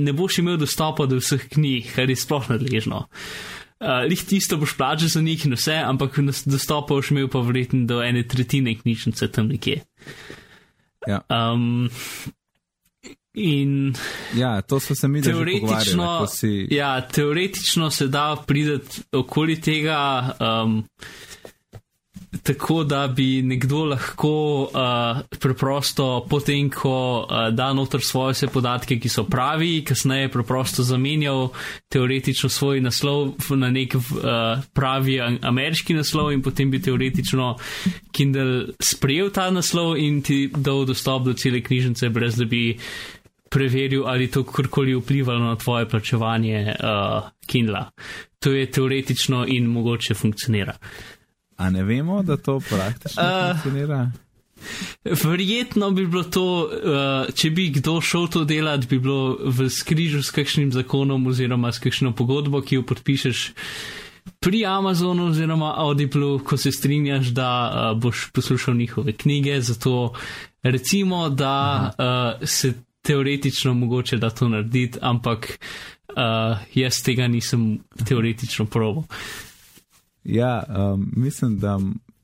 ne boš imel dostopa do vseh knjig, kar je sploh nadležno. Uh, Lih tisto boš plačal za njih in vse, ampak dostopa boš imel pa verjetno do ene tretjine knjižnice tam nekje. Ja. Um, in ja, to so se mi teoretično, si... ja, teoretično se da prideti okoli tega. Um, tako, da bi nekdo lahko uh, preprosto, potem ko uh, da noter svoje vse podatke, ki so pravi, kasneje preprosto zamenjal teoretično svoj naslov na nek uh, pravi ameriški naslov in potem bi teoretično Kindle sprejel ta naslov in ti dal dostop do cele knjižnice, brez da bi preveril, ali to kakorkoli vplivalo na tvoje plačevanje uh, Kindla. To je teoretično in mogoče funkcionira. A ne vemo, da to praktično uh, funkcionira? Verjetno bi bilo to, uh, če bi kdo šel to delati, bi bilo v skrižu s kakšnim zakonom oziroma s kakšno pogodbo, ki jo podpišeš pri Amazonu oziroma Audible, ko se strinjaš, da uh, boš poslušal njihove knjige. Zato recimo, da uh, se teoretično mogoče da to narediti, ampak uh, jaz tega nisem teoretično proval. Ja, um, mislim, da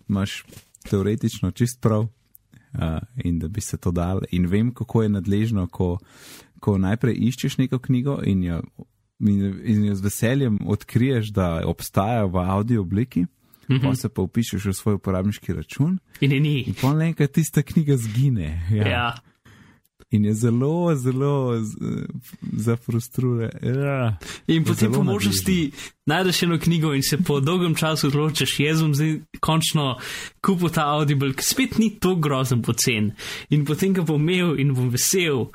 imaš teoretično čist prav uh, in da bi se to dal. In vem, kako je nadležno, ko, ko najprej iščeš neko knjigo in jo, in, in jo z veseljem odkriješ, da obstaja v audio obliki. Mm -hmm. Pa se pa upišeš v svoj uporabniški račun. In je ni. In pa enkrat tista knjiga zgine. Ja. ja in je zelo, zelo zafrustruje. Ja, in potem po možnosti najdeš eno knjigo in se po dolgem času odločiš, jaz bom zdaj končno kupil ta Audible, ki spet ni tako grozen pocen. In potem ga bom imel in bom vesel.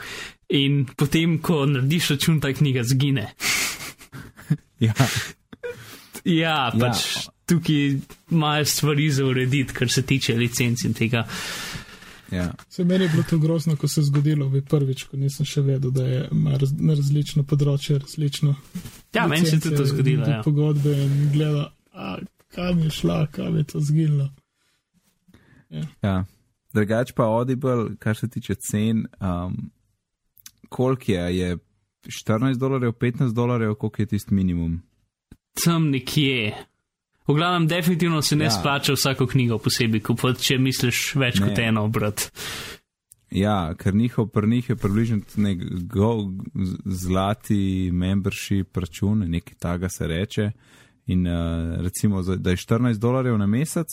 In potem, ko narediš račun, ta knjiga zgine. ja. ja, pač ja. tukaj imajo stvari za urediti, kar se tiče licenc in tega. Ja. Se meni je bilo to grozno, ko se je zgodilo, bi prvič, ko nisem še vedel, da je raz, na različno področje različno. Ja, meni se je tudi to zgodilo. Ja. Pogodbe in gleda, a, kam je šla, kam je to zginilo. Ja. Drugač pa Audible, kar se tiče cen, um, koliko je, je 14 dolarjev, 15 dolarjev, koliko je tisti minimum? Tam nekje. V glavnem, definitivno se ne Ja. splača vsako knjigo posebej kupiti, če misliš več Ne. kot eno obrat. Ja, ker njihov pri njih je približno nek go, zlati membership račun, nekaj taga se reče. In uh, recimo, da je 14 dolarjev na mesec,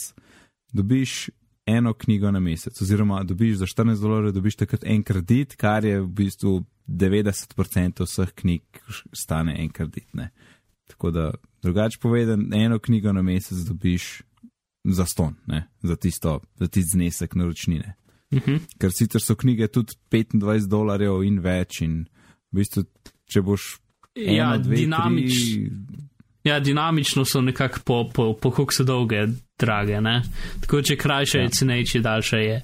dobiš eno knjigo na mesec, oziroma dobiš za 14 dolarjev dobiš takrat en kredit, kar je v bistvu 90% vseh knjig stane en kredit. Ne. Tako da drugače povedan, eno knjigo na mesec dobiš za ston, ne, za tisto, za tisti znesek naročnine. Mhm. Ker sicer so knjige tudi 25 dolarjev in več, in v bistvu, če boš Ja, eno, dve, dinamič, tri, ja, dinamično so nekako po, po, po koliko so dolge, drage. Ne? Tako če krajše Ja. je cenejše, daljše je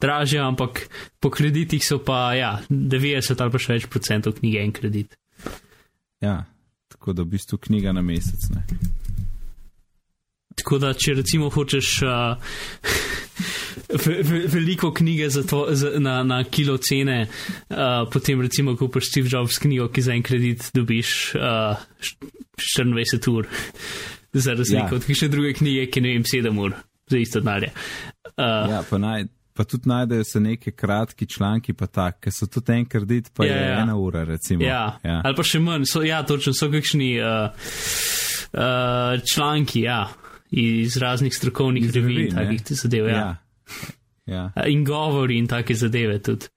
dražje, ampak po kreditih so pa ja, 90 ali pa še več procentov knjige en kredit. ja, tako da v bistvu knjiga na mesec. Ne. Tako da, če recimo hočeš uh, ve, ve, veliko knjige za to, za, na, na kilo cene, uh, potem recimo kupiš Steve Jobs knjigo, ki za en kredit dobiš uh, 24 ur, za razliko Ja. od kakšne druge knjige, ki ne vem, 7 ur za isto denarje. Uh, Ja, pa, naj, pa tudi najdejo se neke kratki članki, pa tak, ker so tudi en kredit, pa Ja, je ja. ena ura, recimo. Ja, ja. ali pa še manj, so, ja, točno so kakšni uh, uh, članki, ja, iz raznih strokovnih Iz revij in takih zadev. Ja. ja. ja. Uh, in govori in take zadeve tudi.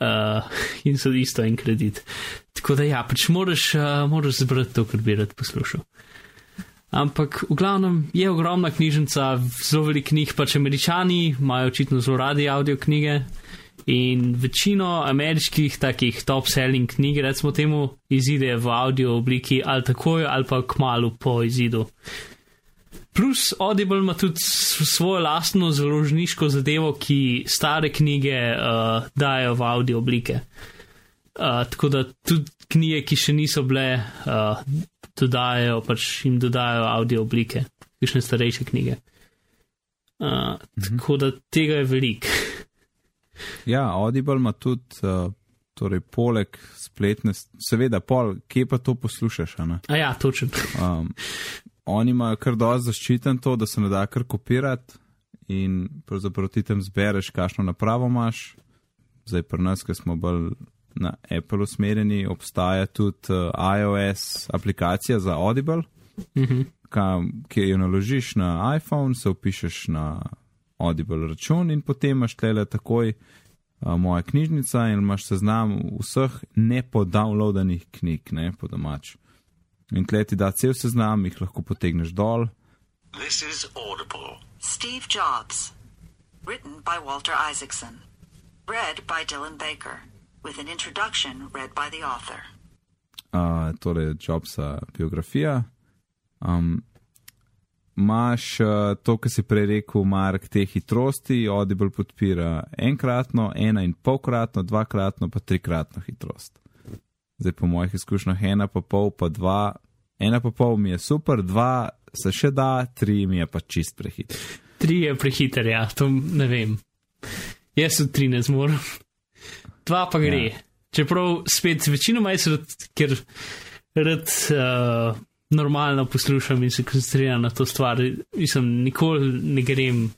Uh, in so isto en kredit. Tako da ja, pač moraš, uh, moraš zbrati to, kar bi rad poslušal. Ampak v glavnem je ogromna knjižnica, zelo veliko knjig, pač američani imajo očitno zelo radi audio knjige. In večino ameriških takih top-selling knjig, recimo temu, izide v audio obliki ali takoj ali pa kmalo po izidu. Plus Audible ima tudi svojo lastno založniško zadevo, ki stare knjige uh, dajo v audio oblike. Uh, tako da tudi knjige, ki še niso bile, uh, dodajo, pač jim dodajo audio oblike, kakšne starejše knjige. Uh, tako da tega je veliko. ja, Audible ima tudi, uh, torej poleg spletne, seveda, pol, kje pa to poslušaš, a ja, točen. Um, oni imajo kar dosti zaščiten to, da se ne da kar kopirati in pravzaprav ti tam zbereš, kakšno napravo imaš. Zdaj pri nas, ki smo bolj na Apple usmerjeni, obstaja tudi uh, iOS aplikacija za Audible, Mhm. ka, ki jo naložiš na iPhone, se upišeš na Audible račun in potem imaš tele takoj uh, moja knjižnica in imaš seznam vseh nepodownloadanih knjig, ne po domač. In tle ti da cel seznam, jih lahko potegneš dol. This is Audible. Steve Jobs. Written by Walter Isaacson. Read by Dylan Baker. With an introduction read by the author. uh, torej Jobsa biografija. Um, Máš uh, to, kar si prej rekel, Mark, te hitrosti, Audible podpira enkratno, ena in polkratno, dvakratno, pa trikratno hitrost. Zdaj, po mojih izkušnjah, ena pa pol, pa dva, ena pa pol mi je super, dva se še da, tri mi je pa čist prehiter. Tri je prehiter, ja, to ne vem. Jaz v tri ne zmorem. Dva pa gre. Ja. Čeprav spet večinoma jaz rad, ker rad uh, normalno poslušam in se koncentriram na to stvar. Mislim, nikoli ne grem,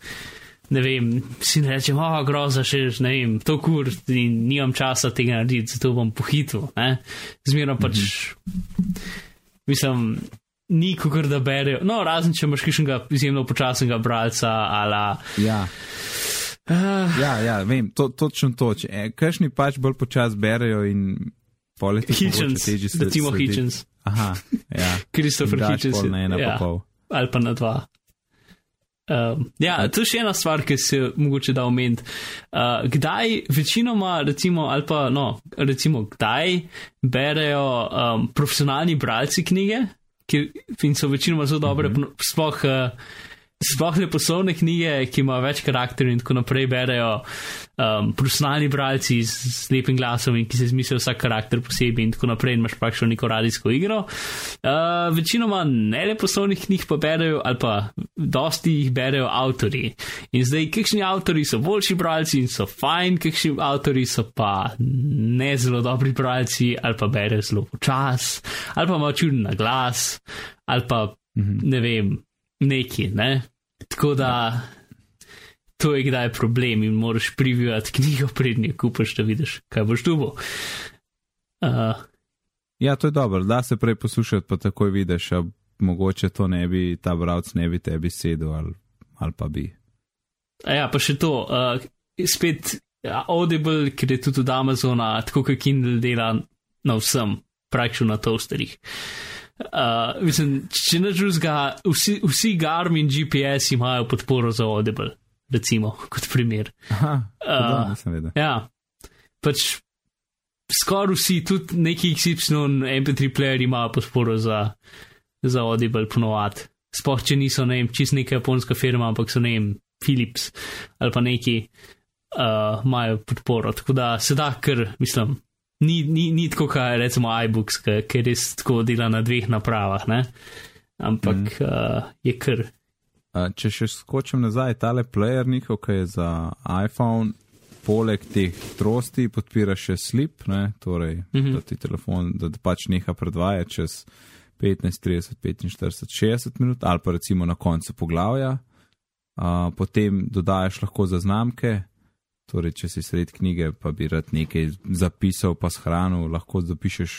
ne vem, si ne rečem, oh, groza še, ne vem, to kur in nimam časa tega narediti, zato bom pohitil. Zmerno pač, mislim, ni kot da berejo. No, razen če imaš kakšnega izjemno počasnega bralca ali. Ja. Uh, Ja, ja, vem, to, točno to. E, Kakšni pač bolj počasi berejo in poleti. Hitchens, recimo Hitchens, Aha, ja. Christopher Hitchens. na ena ja, pa pol. ali pa na dva. Um, ja, to je še ena stvar, ki se mogoče da omeniti. Uh, kdaj večinoma, recimo, ali pa no, recimo, kdaj berejo um, profesionalni bralci knjige, ki in so večinoma zelo dobre, mm -hmm. sploh uh, sploh le poslovne knjige, ki imajo več karakterjev in tako naprej, berejo um, profesionalni bralci z lepim glasom in ki se izmislijo vsak karakter posebej in tako naprej in imaš praktično neko radijsko igro. Uh, večinoma ne le poslovnih knjig pa berejo ali pa dosti jih berejo avtori. In zdaj, kakšni avtori so boljši bralci in so fajn, kakšni avtori so pa ne zelo dobri bralci ali pa berejo zelo počas ali pa imajo čuden na glas ali pa mhm. ne vem neki, ne. Tako da to je kdaj problem in moraš privijati knjigo, prednje kupaš, da vidiš, kaj boš tu. Uh, ja, to je dobro, da se prej poslušati, pa takoj vidiš, a mogoče to ne bi, ta bravc ne bi tebi sedel ali, ali pa bi. A ja, pa še to, uh, spet ja, Audible, ker je tudi od Amazona, tako kot Kindle dela na vsem, praktično na toasterjih. Uh, mislim, če ne drugega, vsi, vsi Garmin GPS imajo podporo za Audible, recimo, kot primer. Aha, uh, nisem vedel. Ja, pač skoraj vsi, tudi neki XY MP3 player imajo podporo za, za Audible ponovadi. Sploh, če niso, ne vem, čist neka japonska firma, ampak so, ne vem, Philips ali pa neki, uh, imajo podporo. Tako da se da, ker, mislim, ni, ni, ni tako, kot recimo iBooks, ki res tako dela na dveh napravah, ne? ampak mm. uh, je kar. Uh, če še skočim nazaj, tale player njihov, ki je za iPhone, poleg teh hitrosti podpira še slip, ne? torej mm -hmm. da ti telefon, da pač neha predvajati čez 15, 30, 45, 60 minut ali pa recimo na koncu poglavja. Uh, potem dodajaš lahko zaznamke, Torej, če si sred knjige, pa bi rad nekaj zapisal, pa shranil, lahko zapišeš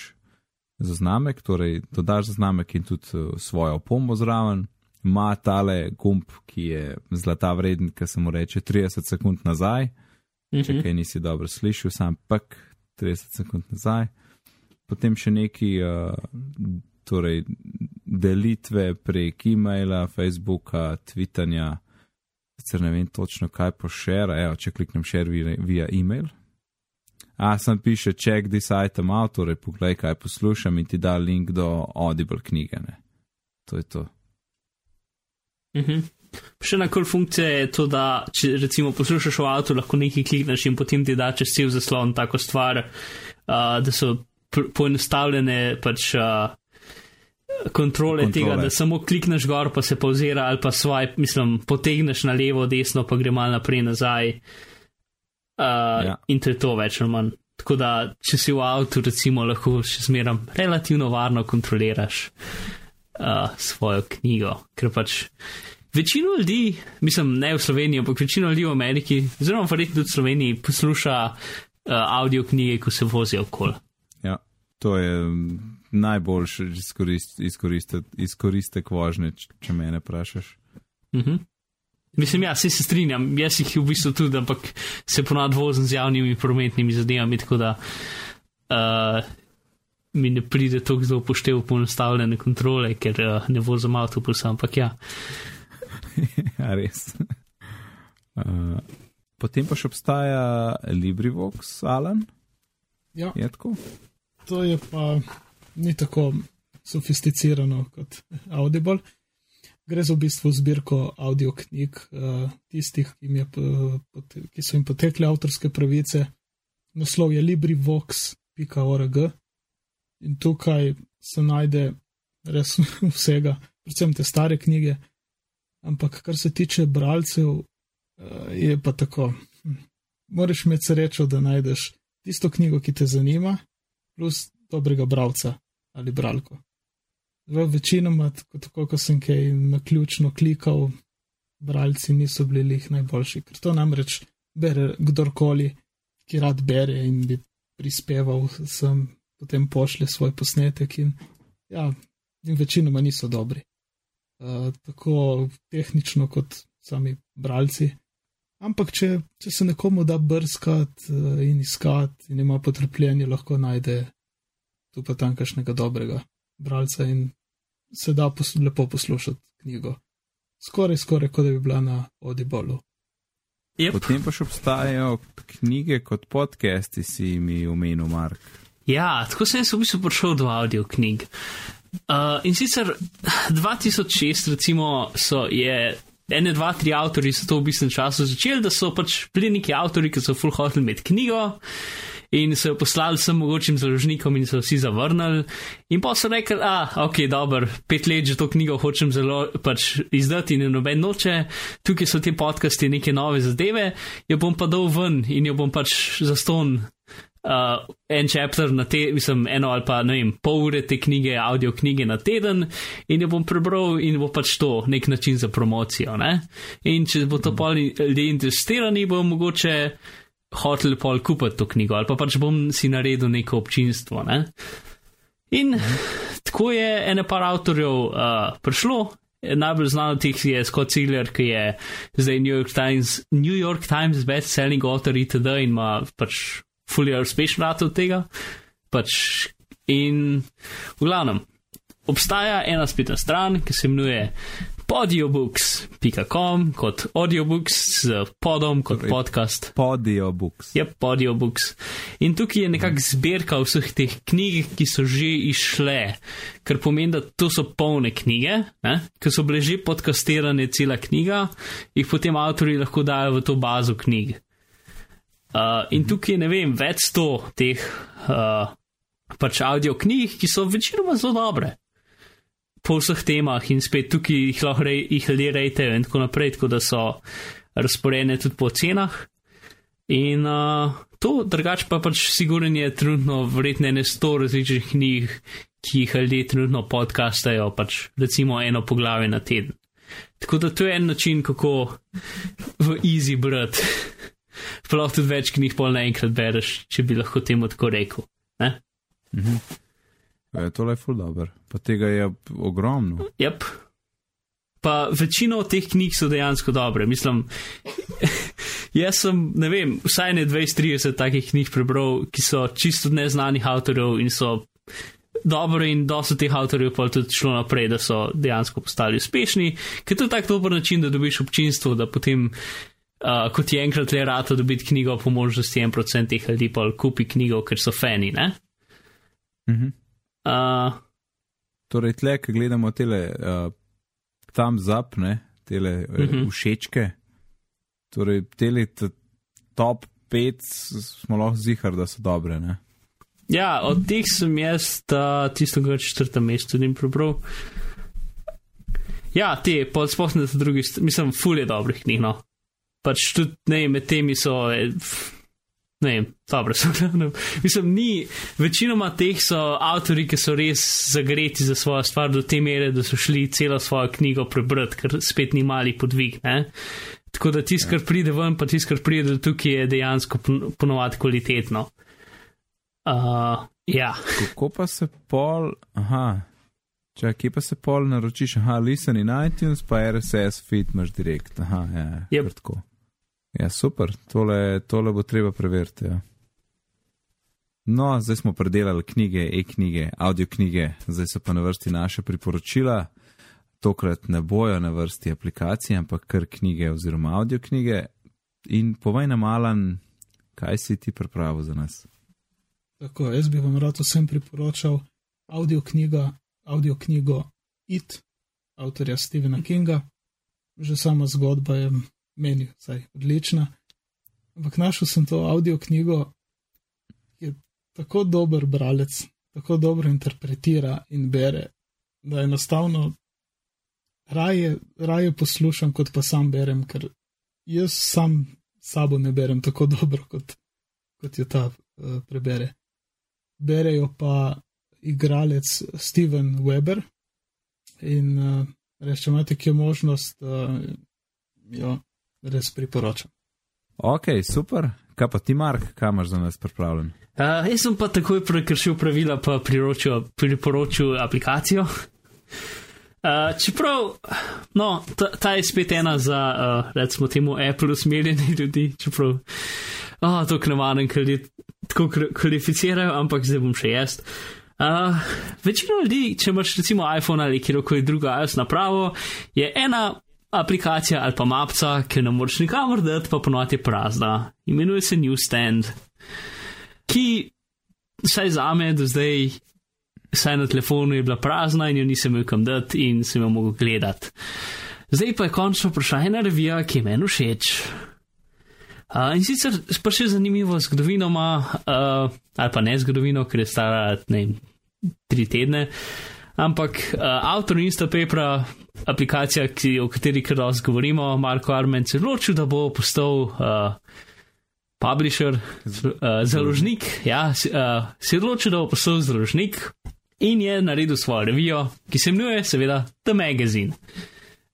zaznamek, torej dodaš zaznamek in tudi eh, svojo pombo zraven. Ma tale gumb, ki je zlata vreden, ki se mu reče 30 sekund nazaj. Mhm. Če kaj nisi dobro slišal, sam pek 30 sekund nazaj. Potem še neki uh, torej, delitve prek e-maila, Facebooka, Twitterja. Sicer ne vem točno, kaj pošera, evo, če kliknem share via, via email. A, sem piše, check this item out, torej poglej, kaj poslušam in ti da link do Audible knjige. Ne? To je to. Mhm. Še ena kul funkcija je to, da če recimo poslušaš v avtu, lahko nekaj klikneš in potem ti da čez cel zaslon tako stvar, uh, da so poenostavljene pač. Uh, kontrole, kontrole tega, da samo klikneš gor, pa se pauzira ali pa swipe, mislim, potegneš na levo, desno, pa gre malo naprej nazaj. Uh, ja. In to je to več ali manj. Tako da, če si v avtu, recimo, lahko še zmeram relativno varno kontroliraš uh, svojo knjigo. Ker pač večino ljudi, mislim, ne v Sloveniji, ampak večino ljudi v Ameriki, zelo verjetno tudi v Sloveniji, posluša uh, audio knjige, ko se vozijo okoli. Ja, to je najboljši izkorist, izkoristek, izkoristek vožnje, če me ne vprašaš. Uh mhm. -huh. Mislim, ja, se strinjam, jaz jih v bistvu tudi, ampak se ponad vozim z javnimi prometnimi zadevami, tako da uh, mi ne pride tako zelo upoštev ponostavljene kontrole, ker uh, ne vozim avtobus, ampak ja. ja, res. Uh, potem pa še obstaja LibriVox, Alan? Ja. Je tako? To je pa ni tako sofisticirano kot Audible. Gre za v bistvu zbirko audio knjig uh, tistih, ki, je, ki so jim potekle avtorske pravice. Naslov je librivox.org in tukaj se najde res vsega, predvsem te stare knjige. Ampak kar se tiče bralcev, uh, je pa tako. Moraš imeti srečo, da najdeš tisto knjigo, ki te zanima, plus dobrega bralca ali bralko. Večinoma, tako kot sem kaj na ključno klikal, bralci niso bili jih najboljši, ker to namreč bere kdorkoli, ki rad bere in bi prispeval, sem potem pošlje svoj posnetek in ja, in večinoma niso dobri. Uh, tako tehnično kot sami bralci. Ampak, če, če se nekomu da brskati uh, in iskati in ima potrpljenje, lahko najde tu pa tam kakšnega dobrega bralca in se da pos lepo poslušati knjigo. Skoraj, skoraj, kot da bi bila na Odibolu. Yep. Potem pa še obstajajo knjige kot podcasti, si mi omenil, Mark. Ja, tako sem se v bistvu prišel do audio knjig. Uh, in sicer 2006, recimo, so, je ene, dva, tri avtori so to v bistvu času začeli, da so pač bili neki avtori, ki so full hotel imeti knjigo in so jo poslali vsem mogočim založnikom in so vsi zavrnili. In pa so rekli, a, ok, dober, pet let že to knjigo hočem zelo pač izdati in noben noče, tukaj so ti podcasti neke nove zadeve, jo bom pa dal ven in jo bom pač zaston. Uh, en chapter na te, mislim, eno ali pa ne vem, pol ure te knjige, audio knjige na teden, in jo bom prebral, in bo pač to nek način za promocijo. Ne? In če bo to pol ljudje interesirani, bo mogoče hotel pol kupiti to knjigo, ali pa pač bom si naredil neko občinstvo. Ne? In tako je ene par avtorjev uh, prišlo. Najbolj znan od teh je Scott Ziegler, ki je zdaj New York Times, New York Times best-selling author itd. in ima pač fully uspešen rad od tega. Pač in v glavnem, obstaja ena spletna stran, ki se imenuje audiobooks.com kot audiobooks z podom kot Torej, podcast. Podiobooks. Je audiobooks. In tukaj je nekakšna zbirka vseh teh knjig, ki so že išle, kar pomeni, da to so polne knjige, ne? ki so bile že podkastirane, cela knjiga, jih potem avtori lahko dajo v to bazo knjig. Uh, in tukaj ne vem, več sto teh uh, pač audio knjig, ki so večinoma zelo dobre. Po vseh temah in spet tukaj jih lahko rej, jih ljudje rejtejo in tako naprej, tako da so razporejene tudi po cenah. In uh, to, drugače pa pač siguren je trenutno vredne ne sto različnih knjig, ki jih ljudje trenutno podcastajo, pač recimo eno poglavje na teden. Tako da to je en način, kako v easy brati. Sploh tudi več knjig pol naenkrat bereš, če bi lahko temu tako rekel. Ne? E, tole je full dobro. Pa tega je ogromno. Yep. Pa večina od teh knjig so dejansko dobre. Mislim, jaz sem, ne vem, vsaj ne 20-30 takih knjig prebral, ki so čisto neznanih avtorjev in so dobre in dosto teh avtorjev pa tudi šlo naprej, da so dejansko postali uspešni, ker to je tak dober način, da dobiš občinstvo, da potem. Uh, kot je enkrat le rado dobiti knjigo, po možnosti en procent teh ljudi pa kupi knjigo, ker so fani. Ne? Mhm. Uh, Torej, tle, ki gledamo tele uh, tam zap, ne, tele uh, Mhm. všečke, torej tele top 5 smo lahko zihar, da so dobre. Ne? Ja, od teh sem jaz uh, tisto, kar četrtem mestu nim prebral. Ja, te, pa sploh na drugi mislim, fulje dobrih knjig, no. Pač tudi, ne, med temi so, f- ne vem, dobre so. glavnem. mislim, ni, večinoma teh so avtori, ki so res zagreti za svojo stvar do te mere, da so šli celo svojo knjigo prebrati, ker spet ni mali podvig, ne. Tako da tisto, kar pride ven, pa tisto, kar pride do tukaj, je dejansko pon- ponovadi kvalitetno. Uh, ja. Kako pa se pol, aha, če kje pa se pol naročiš, aha, listen in iTunes, pa RSS feed imaš direkt, aha, ja, Yep. yep. tako. Ja, super, tole, tole bo treba preveriti. Ja. No, zdaj smo predelali knjige, e-knjige, audio knjige, zdaj so pa na vrsti naše priporočila. Tokrat ne bojo na vrsti aplikacije, ampak kar knjige oziroma audio knjige. In povej nam, Alan, kaj si ti pripravil za nas? Tako, jaz bi vam rad vsem priporočal audio, knjiga, audio knjigo It, avtorja Stephena Kinga. Že sama zgodba je meni vsaj odlična. Ampak našel sem to audio knjigo, ki je tako dober bralec, tako dobro interpretira in bere, da enostavno raje, raje poslušam, kot pa sam berem, ker jaz sam sabo ne berem tako dobro, kot, kot jo ta uh, prebere berejo pa igralec Steven Weber. In uh, res, če imate kje možnost, uh, jo res priporočam. Ok, super. Kaj pa ti, Mark, kaj imaš za nas pripravljen? Uh, jaz sem pa takoj prekršil pravila, pa priročil, priporočil aplikacijo. Uh, čeprav, no, ta, ta je spet ena za, uh, recimo, temu Apple usmerjene ljudi, čeprav, oh, to knemanem, ker ljudje tako kvalificirajo, ampak zdaj bom še jaz. Uh, večina ljudi, če imaš recimo iPhone ali kjerkoli druga iOS napravo, je ena aplikacija ali pa mapca, ki ne moreš nikamor dati, pa ponovadi je prazna. Imenuje se Newstand ki, vsaj za me, do zdaj, vsaj na telefonu je bila prazna in jo nisem imel kam dati in sem jo mogel gledati. Zdaj pa je končno prišla ena revija, ki je meni všeč. Uh, in sicer pa še zanimivo zgodovino ima, uh, ali pa ne zgodovino, ker je stara ne, tri tedne, ampak uh, avtor Instapapera, aplikacija, ki, o kateri kar dosti govorimo, Marko Armen, se je odločil, da bo postal uh, publisher, uh, založnik. Ja, uh, se je odločil, da bo postal založnik in je naredil svojo revijo, ki se imenuje, seveda, The Magazine.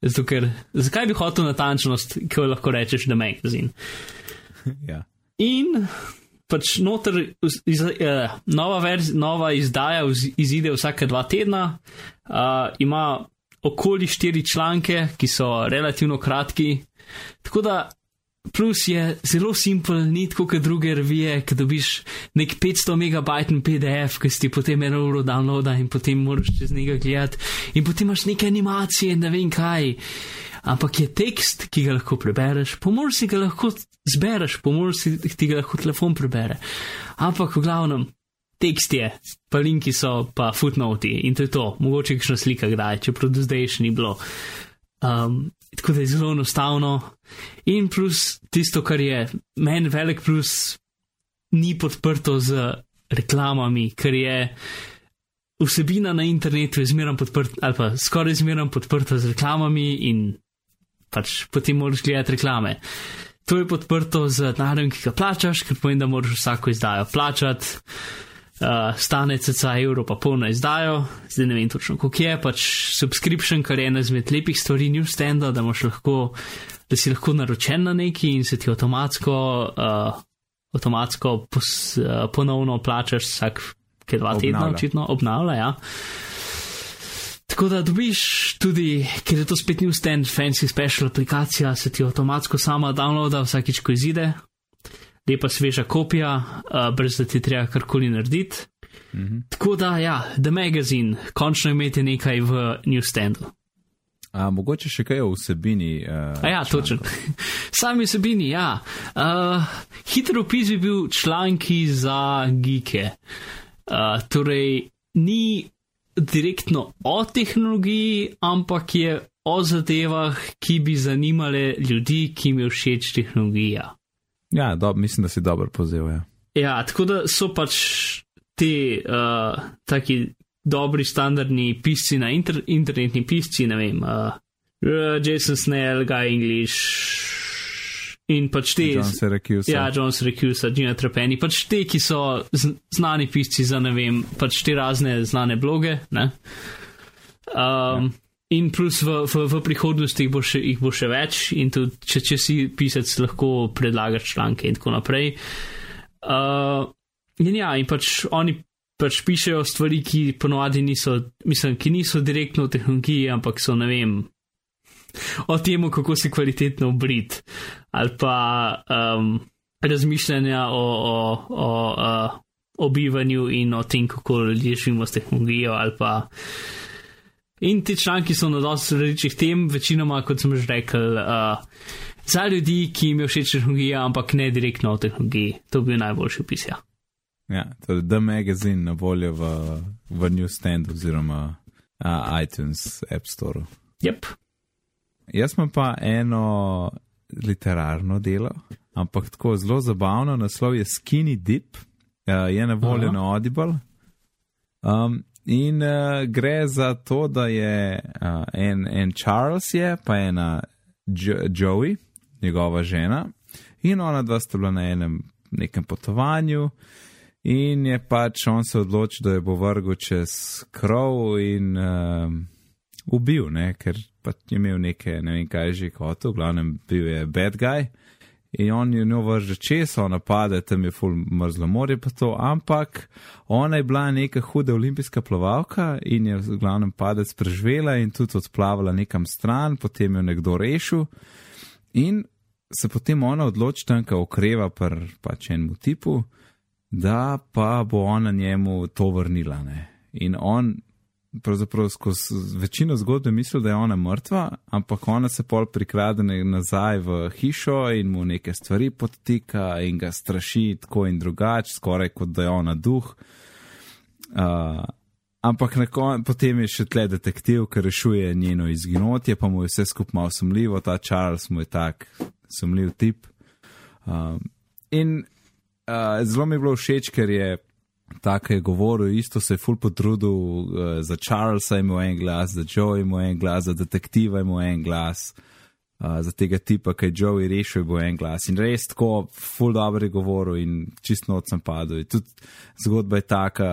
Zato, ker, zakaj bi hotel natančnost, ki lahko rečeš The Magazine? ja. In pač noter, iz, uh, nova, verz, nova izdaja vz, izide vsake dva tedna, uh, ima okoli štiri članke, ki so relativno kratki. Tako da plus je zelo simpel, ni tako kot druge revije, ki dobiš nek 500 megabajten PDF, ki si ti potem eno uro downloada in potem moraš čez njega gledati, in potem imaš neke animacije, ne vem kaj ampak je tekst, ki ga lahko prebereš, pomor si ga lahko zbereš, pomor si ti ga lahko telefon prebere. Ampak v glavnem, tekst je, pa linki so, pa footnote in to je to, mogoče kakšna slika kdaj, čeprav do zdaj še ni bilo. Um, tako da je zelo enostavno. In plus tisto, kar je meni velik plus, ni podprto z reklamami, ker je vsebina na internetu zmeraj podprta, ali pa skoraj zmeraj podprta z reklamami in pač potem moraš gledati reklame. To je podprto z denarjem, ki ga plačaš, ker pomeni, da moraš vsako izdajo plačati. Uh, stane cca evro pa polno izdajo, zdaj ne vem točno, koliko je, pač subscription, kar je ena izmed lepih stvari newsstanda, da, lahko, da si lahko naročen na neki in se ti avtomatsko, uh, avtomatsko pos, uh, ponovno plačaš vsak, ki je dva obnavlja. tedna očitno obnavlja. Ja. Tako da dobiš tudi, ker je to spet new stand, fancy special aplikacija, se ti avtomatsko sama downloada vsakič, ko izide, lepa sveža kopija, uh, brez da ti treba karkoli narediti. Mm -hmm. Tako da, ja, The Magazine, končno imeti nekaj v new standu. A, mogoče še kaj o vsebini. Uh, A ja, točno. Sami vsebini, ja. Uh, hitro opis bi bil članki za geeke. Uh, torej, ni direktno o tehnologiji, ampak je o zadevah, ki bi zanimale ljudi, ki jim je všeč tehnologija. Ja, do, mislim, da si dobro pozel. Ja. ja, tako da so pač ti uh, taki dobri standardni pisci na inter, internetni pisci, ne vem, uh, Jason Snell, Guy English. In pač te, John Syracuse. Ja, John Syracuse, Gina Trapeni, pač te, ki so znani pisci za ne vem, pač te razne znane bloge. Um, ja. In plus v, v, v prihodnosti jih bo, še, jih bo še več, in tudi če, če si pisec, lahko predlagaš članke in tako naprej. Uh, in ja, in pač oni pač pišejo stvari, ki ponovadi niso, mislim, ki niso direktno v tehnologiji, ampak so ne vem o tem, kako se kvalitetno obrit, ali pa um, razmišljanja o, o, o, o, o bivanju in o tem, kako ljudje živimo s tehnologijo. In ti članki so na dosti različnih tem, večinoma, kot sem že rekel, uh, za ljudi, ki jim je všeč tehnologija, ampak ne direktno o tehnologiji. To bi bil najboljši opis. Ja, ja torej The Magazine na voljo v, v Newstand oziroma uh, iTunes App Store. Yep. Jaz imam pa eno literarno delo, ampak tako zelo zabavno, naslov je Skinny Dip, uh, je na voljo na Audible. Um, in uh, gre za to, da je uh, en, en Charles, je, pa ena jo Joey, njegova žena, in ona dva sta bila na enem nekem potovanju. In je pač on se odločil, da je bo vrgel čez krov in uh, ubil, ne, ker pač je imel nekaj, ne vem kaj že hotel, v glavnem bil je bad guy. In on je njo vrže čez, ona pade, tam je full mrzlo morje pa to, ampak ona je bila neka huda olimpijska plavalka in je v glavnem padec preživela in tudi odplavala nekam stran, potem jo nekdo rešil in se potem ona odloči tam, ka okreva pr pač enemu tipu, da pa bo ona njemu to vrnila. Ne? In on pravzaprav skozi večino zgodbe mislil, da je ona mrtva, ampak ona se pol prikrade nazaj v hišo in mu neke stvari podtika in ga straši tako in drugače, skoraj kot da je ona duh. Uh, ampak kon, potem je še tle detektiv, ki rešuje njeno izginotje, pa mu je vse skupaj malo sumljivo, ta Charles mu je tak sumljiv tip. Um, in uh, zelo mi je bilo všeč, ker je tako je govoril, isto se je ful potrudil, uh, za Charlesa imel en glas, za Joe imel en glas, za detektiva imel en glas. Uh, za tega tipa, ki je Joey rešil, bo en glas. In res tako, full dobro je govoril in čisto noč sem padel. Tudi zgodba je taka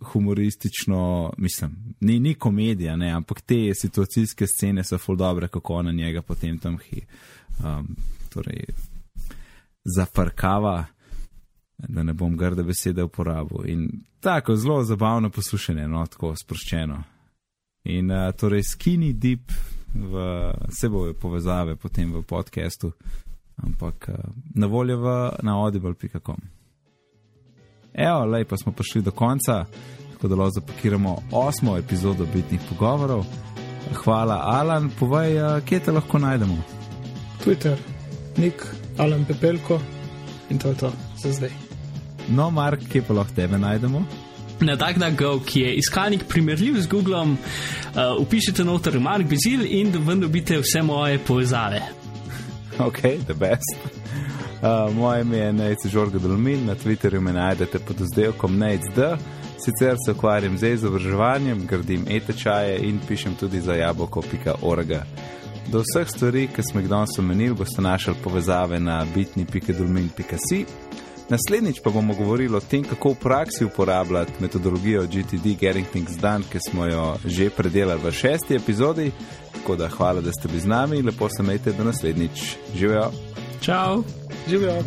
humoristično, mislim, ni, ni komedija, ne, ampak te situacijske scene so full dobre, kako na njega potem tam hi. Um, torej, zafrkava, da ne bom grde besede uporabil. In tako, zelo zabavno poslušanje, no, tako sproščeno. In uh, torej, skinny deep v seboj povezave potem v podkastu, ampak uh, na voljo v, na audible.com. Evo, lej pa smo prišli do konca, tako da lahko zapakiramo osmo epizodo bitnih pogovorov. Hvala, Alan, povej, uh, kje te lahko najdemo. Twitter, Nik, Alan Pepelko in to je to za zdaj. No, Mark, kje pa lahko tebe najdemo? Na DuckDuckGo, ki je iskalnik primerljiv z Googlom, uh, upišite noter Mark Bizil in ven dobite vse moje povezave. Ok, the best. Uh, moje ime je Nec Žorga Dolmin, na Twitterju me najdete pod oddelkom NecD. Sicer se ukvarjam z izobraževanjem, gradim e-tečaje in pišem tudi za jabolko.org. Do vseh stvari, ki smo jih danes omenili, boste našli povezave na bitni.dolmin.si. Naslednjič pa bomo govorili o tem, kako v praksi uporabljati metodologijo GTD Getting Things Done, ki smo jo že predelali v šesti epizodi. Tako da hvala, da ste bili z nami lepo se imejte do naslednjič. Živijo! Ciao! Živijo!